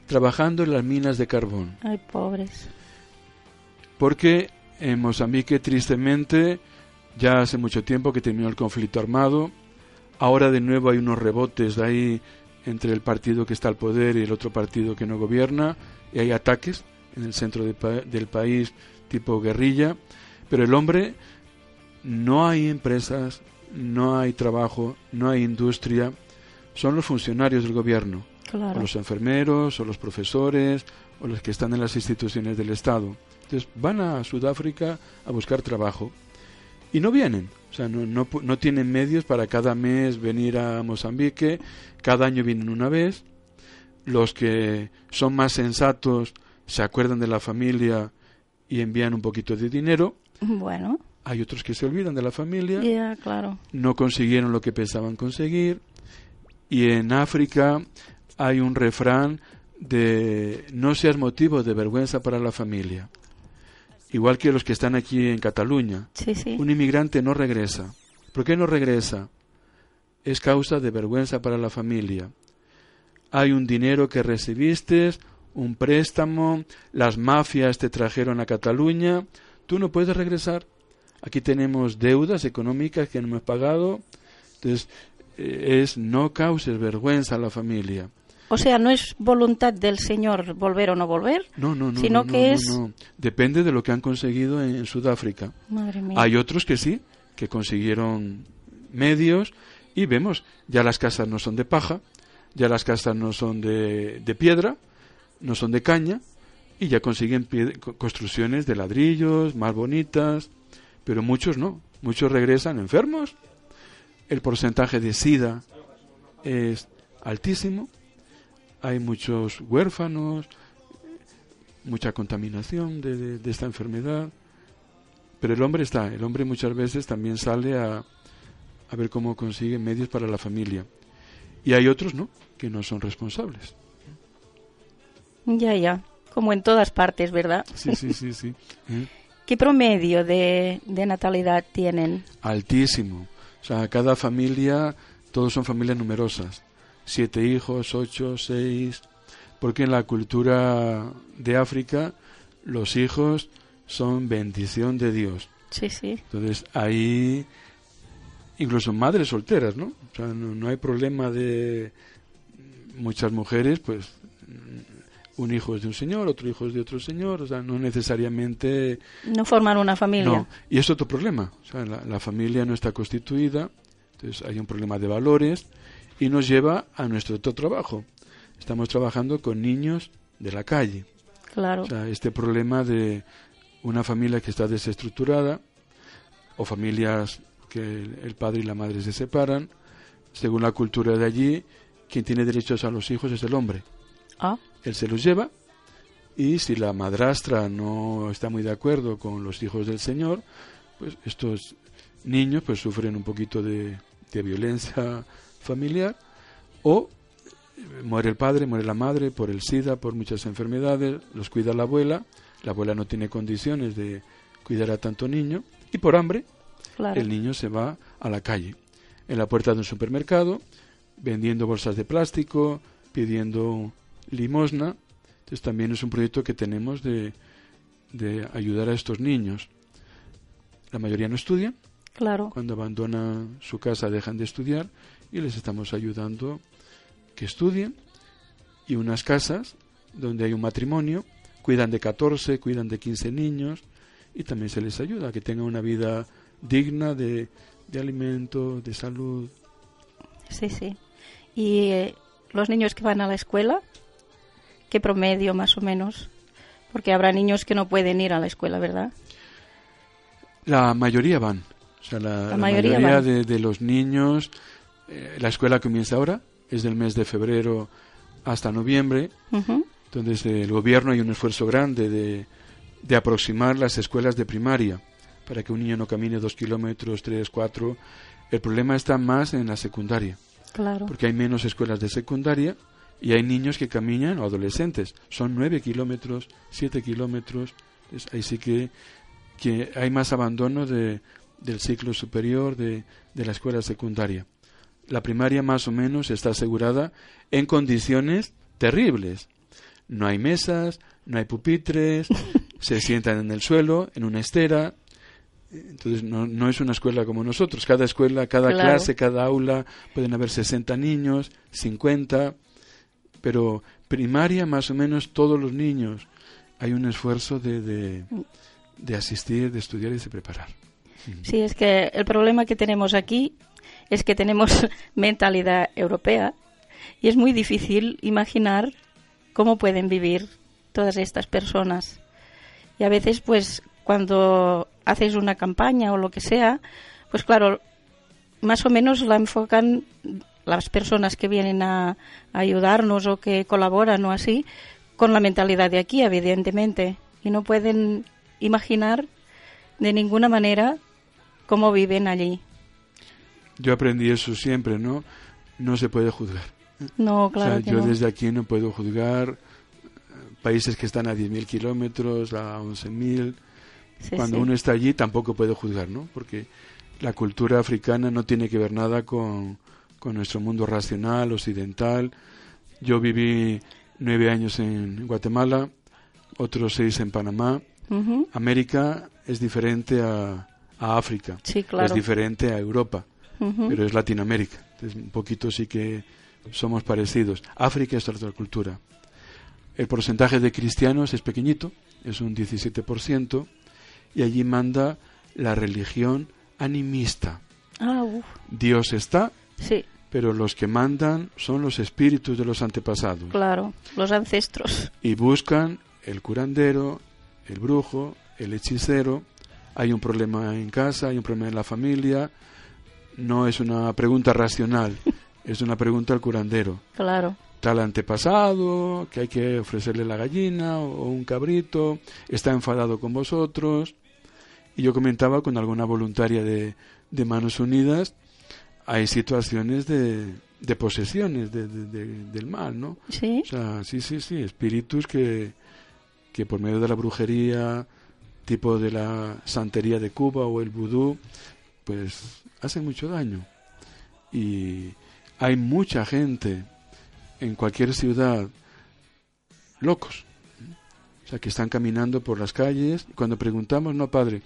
trabajando en las minas de carbón. Ay, pobres. Porque en Mozambique, tristemente, ya hace mucho tiempo que terminó el conflicto armado. Ahora de nuevo hay unos rebotes de ahí entre el partido que está al poder y el otro partido que no gobierna. Y hay ataques en el centro del país tipo guerrilla. Pero el hombre, no hay empresas, no hay trabajo, no hay industria. Son los funcionarios del gobierno o los enfermeros, o los profesores, o los que están en las instituciones del Estado. Entonces van a Sudáfrica a buscar trabajo y no vienen. O sea, no, no, no tienen medios para cada mes venir a Mozambique, cada año vienen una vez. Los que son más sensatos se acuerdan de la familia y envían un poquito de dinero. Bueno, Hay otros que se olvidan de la familia ya, claro. no consiguieron lo que pensaban conseguir. Y en África hay un refrán de no seas motivo de vergüenza para la familia. Igual que los que están aquí en Cataluña. Sí, sí. Un inmigrante no regresa. ¿Por qué no regresa? es causa de vergüenza para la familia. Hay un dinero que recibiste, un préstamo, las mafias te trajeron a Cataluña, tú no puedes regresar. Aquí tenemos deudas económicas que no hemos pagado. Entonces, eh, es no causes vergüenza a la familia. O sea, no es voluntad del Señor volver o no volver, No, no, no. sino no, que es... Depende de lo que han conseguido en, en Sudáfrica. Madre mía. Hay otros que sí, que consiguieron medios y vemos, ya las casas no son de paja, ya las casas no son de, de piedra, no son de caña y ya consiguen construcciones de ladrillos más bonitas, pero muchos no, muchos regresan enfermos. El porcentaje de sida es altísimo, hay muchos huérfanos, mucha contaminación de, de- de esta enfermedad. Pero el hombre está, el hombre muchas veces también sale a, a ver cómo consigue medios para la familia. Y hay otros, ¿no?, que no son responsables. Ya, ya. Como en todas partes, ¿verdad? Sí, sí, sí, sí. ¿Eh? *laughs* ¿Qué promedio de, de natalidad tienen? Altísimo. O sea, cada familia, todos son familias numerosas. Siete hijos, ocho, seis. Porque en la cultura de África, los hijos son bendición de Dios. Sí, sí. Entonces ahí, incluso madres solteras, ¿no? O sea, no, no hay problema de muchas mujeres, pues un hijo es de un señor, otro hijo es de otro señor, o sea, no necesariamente... No forman una familia. No, y es otro problema, o sea, la, la familia no está constituida, entonces hay un problema de valores y nos lleva a nuestro otro trabajo. Estamos trabajando con niños de la calle. Claro. O sea, este problema de una familia que está desestructurada o familias que el padre y la madre se separan, según la cultura de allí, quien tiene derechos a los hijos es el hombre. Ah, Él se los lleva y si la madrastra no está muy de acuerdo con los hijos del Señor, pues estos niños pues sufren un poquito de, de violencia familiar o eh, muere el padre, muere la madre por el SIDA, por muchas enfermedades, los cuida la abuela, la abuela no tiene condiciones de cuidar a tanto niño y por hambre claro. el niño se va a la calle, en la puerta de un supermercado, vendiendo bolsas de plástico, pidiendo limosna. Entonces también es un proyecto que tenemos de, de ayudar a estos niños. La mayoría no estudian, Claro. cuando abandonan su casa dejan de estudiar y les estamos ayudando que estudien y unas casas donde hay un matrimonio, cuidan de 14, cuidan de 15 niños y también se les ayuda a que tengan una vida digna de, de alimento, de salud. Sí, sí. ¿Y eh, los niños que van a la escuela? ¿Qué promedio más o menos? Porque habrá niños que no pueden ir a la escuela, ¿verdad? La mayoría van. O sea, la, La la mayoría de los niños, eh, la escuela comienza ahora, es del mes de febrero hasta noviembre. Entonces, el gobierno hay un esfuerzo grande de, de aproximar las escuelas de primaria para que un niño no camine dos kilómetros, tres, cuatro. El problema está más en la secundaria, Claro. porque hay menos escuelas de secundaria y hay niños que caminan, o adolescentes, son nueve kilómetros, siete kilómetros. Entonces, ahí sí que, que hay más abandono de, del ciclo superior de, de la escuela secundaria. La primaria más o menos está asegurada en condiciones terribles. No hay mesas, no hay pupitres, *laughs* se sientan en el suelo, en una estera. Entonces no, no es una escuela como nosotros. Cada escuela, cada Claro. clase, cada aula pueden haber 60 niños, 50, pero primaria más o menos todos los niños. Hay un esfuerzo de, de, de asistir, de estudiar y de preparar. Sí, es que el problema que tenemos aquí es que tenemos *laughs* mentalidad europea y es muy difícil imaginar cómo pueden vivir todas estas personas. Y a veces, pues, cuando haces una campaña o lo que sea, pues claro, más o menos la enfocan las personas que vienen a, a ayudarnos o que colaboran o así, con la mentalidad de aquí, evidentemente, y no pueden imaginar de ninguna manera cómo viven allí. Yo aprendí eso siempre, ¿no? No se puede juzgar. No, claro o sea, que yo no. desde aquí no puedo juzgar eh, países que están a 10.000 kilómetros, a 11.000. Sí, Cuando sí. uno está allí tampoco puedo juzgar, ¿no? Porque la cultura africana no tiene que ver nada con, con nuestro mundo racional, occidental. Yo viví nueve años en Guatemala, otros seis en Panamá. América es diferente a, a África, Sí, claro. es diferente a Europa, Pero es Latinoamérica. Entonces, un poquito sí que somos parecidos. África es otra cultura. El porcentaje de cristianos es pequeñito, es un 17%, y allí manda la religión animista. Ah, Dios está, sí, pero los que mandan son los espíritus de los antepasados. claro, los ancestros. Y buscan el curandero, el brujo, el hechicero. Hay un problema en casa, hay un problema en la familia. No es una pregunta racional, *laughs* es una pregunta al curandero. Claro, Tal antepasado, que hay que ofrecerle la gallina o un cabrito, está enfadado con vosotros. Y yo comentaba con alguna voluntaria de, de Manos Unidas, hay situaciones de, de posesiones de- de- de- del mal, ¿no? sí, O sea, sí, sí, sí, espíritus que, que por medio de la brujería, tipo de la santería de Cuba o el vudú, pues hacen mucho daño. Y hay mucha gente en cualquier ciudad locos. O sea, que están caminando por las calles. Cuando preguntamos, no, padre,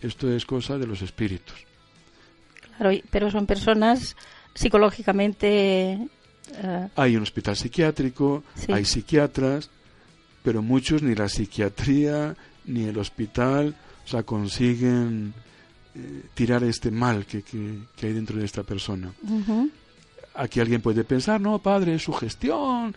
esto es cosa de los espíritus. claro, pero son personas psicológicamente... eh, Hay un hospital psiquiátrico, Sí. hay psiquiatras, pero muchos ni la psiquiatría ni el hospital, o sea, consiguen eh, tirar este mal que, que, que hay dentro de esta persona. Aquí alguien puede pensar, no, padre, es su gestión.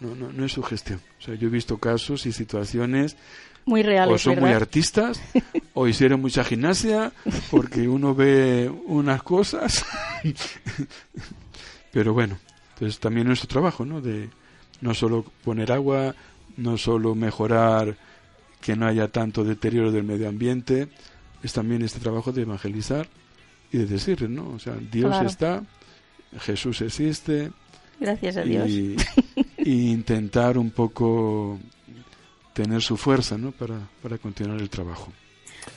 No, no, no es su gestión. O sea, yo he visto casos y situaciones, muy reales, o son muy artistas, *laughs* o hicieron mucha gimnasia, porque uno ve unas cosas. *laughs* Pero bueno, entonces también nuestro trabajo, ¿no? De no solo poner agua, no solo mejorar que no haya tanto deterioro del medio ambiente, es también este trabajo de evangelizar y de decirle, ¿no? O sea, Dios Claro. está, Jesús existe, Gracias a Dios. y, *laughs* y intentar un poco tener su fuerza, ¿no? Para, para continuar el trabajo.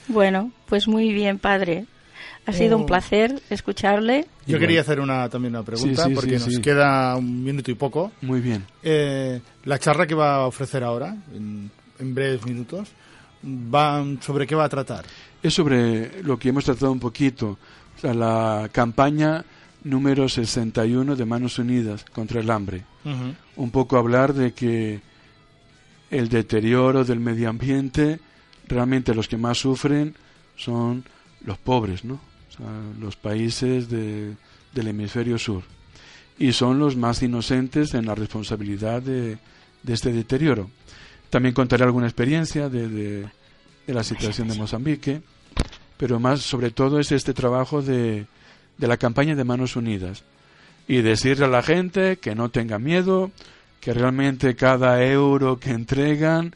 Bueno, pues muy bien, padre. Ha sido un Oh. placer escucharle. Yo quería hacer una, también una pregunta, Sí, sí, porque sí, nos sí. queda un minuto y poco. Muy bien. Eh, la charla que va a ofrecer ahora, en, en breves minutos, va sobre qué va a tratar. Es sobre lo que hemos tratado un poquito, o sea, la campaña número 61 de Manos Unidas contra el hambre. Un poco hablar de que el deterioro del medio ambiente, realmente los que más sufren son los pobres, ¿no? O sea, los países de- del hemisferio sur. Y son los más inocentes en la responsabilidad de, de este deterioro. También contaré alguna experiencia de, de- la situación de Mozambique, pero más sobre todo es este trabajo de, de la campaña de Manos Unidas y decirle a la gente que no tenga miedo, que realmente cada euro que entregan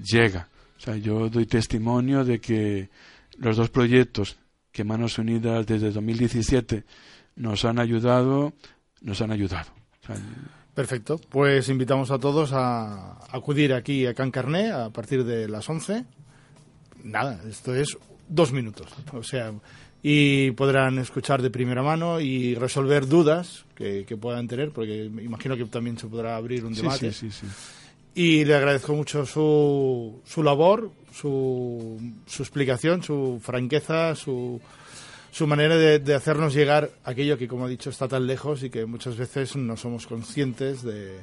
llega. O sea, yo doy testimonio de que los dos proyectos que Manos Unidas desde 2017 nos han ayudado, nos han ayudado. Perfecto. Pues invitamos a todos a acudir aquí a Can Carné a partir de las 11. Nada, esto es dos minutos. O sea, y podrán escuchar de primera mano y resolver dudas que, que puedan tener, porque imagino que también se podrá abrir un sí, debate. sí, sí, sí. Y le agradezco mucho su, su labor, su, su explicación, su franqueza, su, su manera de, de hacernos llegar aquello que, como he dicho, está tan lejos y que muchas veces no somos conscientes de,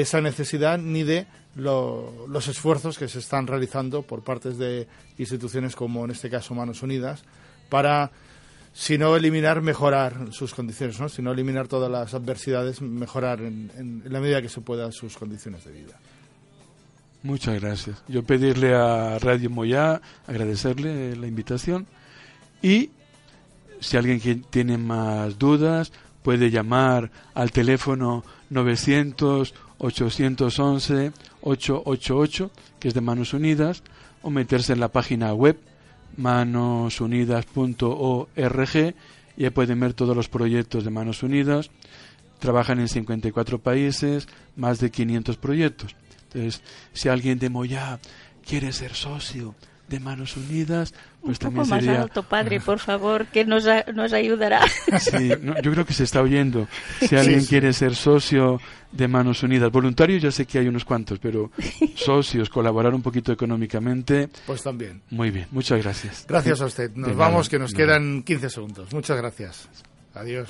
esa necesidad ni de lo- los esfuerzos que se están realizando por partes de instituciones como, en este caso, Manos Unidas, para, si no eliminar, mejorar sus condiciones, ¿no? si no eliminar todas las adversidades, mejorar en, en- en la medida que se pueda sus condiciones de vida. Muchas gracias. Yo pedirle a Radio Moyá, agradecerle la invitación y si alguien tiene más dudas puede llamar al teléfono 900 811 888 que es de Manos Unidas o meterse en la página web manosunidas.org y ahí pueden ver todos los proyectos de Manos Unidas. Trabajan en 54 países, más de 500 proyectos. Entonces, si alguien de Moyá quiere ser socio, de Manos Unidas, Un pues poco también más sería... alto, padre, por *laughs* favor, que nos, a- nos ayudará. Sí, no, yo creo que se está oyendo. Si *laughs* alguien sí. quiere ser socio de Manos Unidas, voluntarios ya sé que hay unos cuantos, pero *laughs* socios, colaborar un poquito económicamente, Pues también. muy bien. Muchas gracias. Gracias a usted. Nos De vamos, nada, que nos nada. quedan 15 segundos. Muchas gracias. Adiós.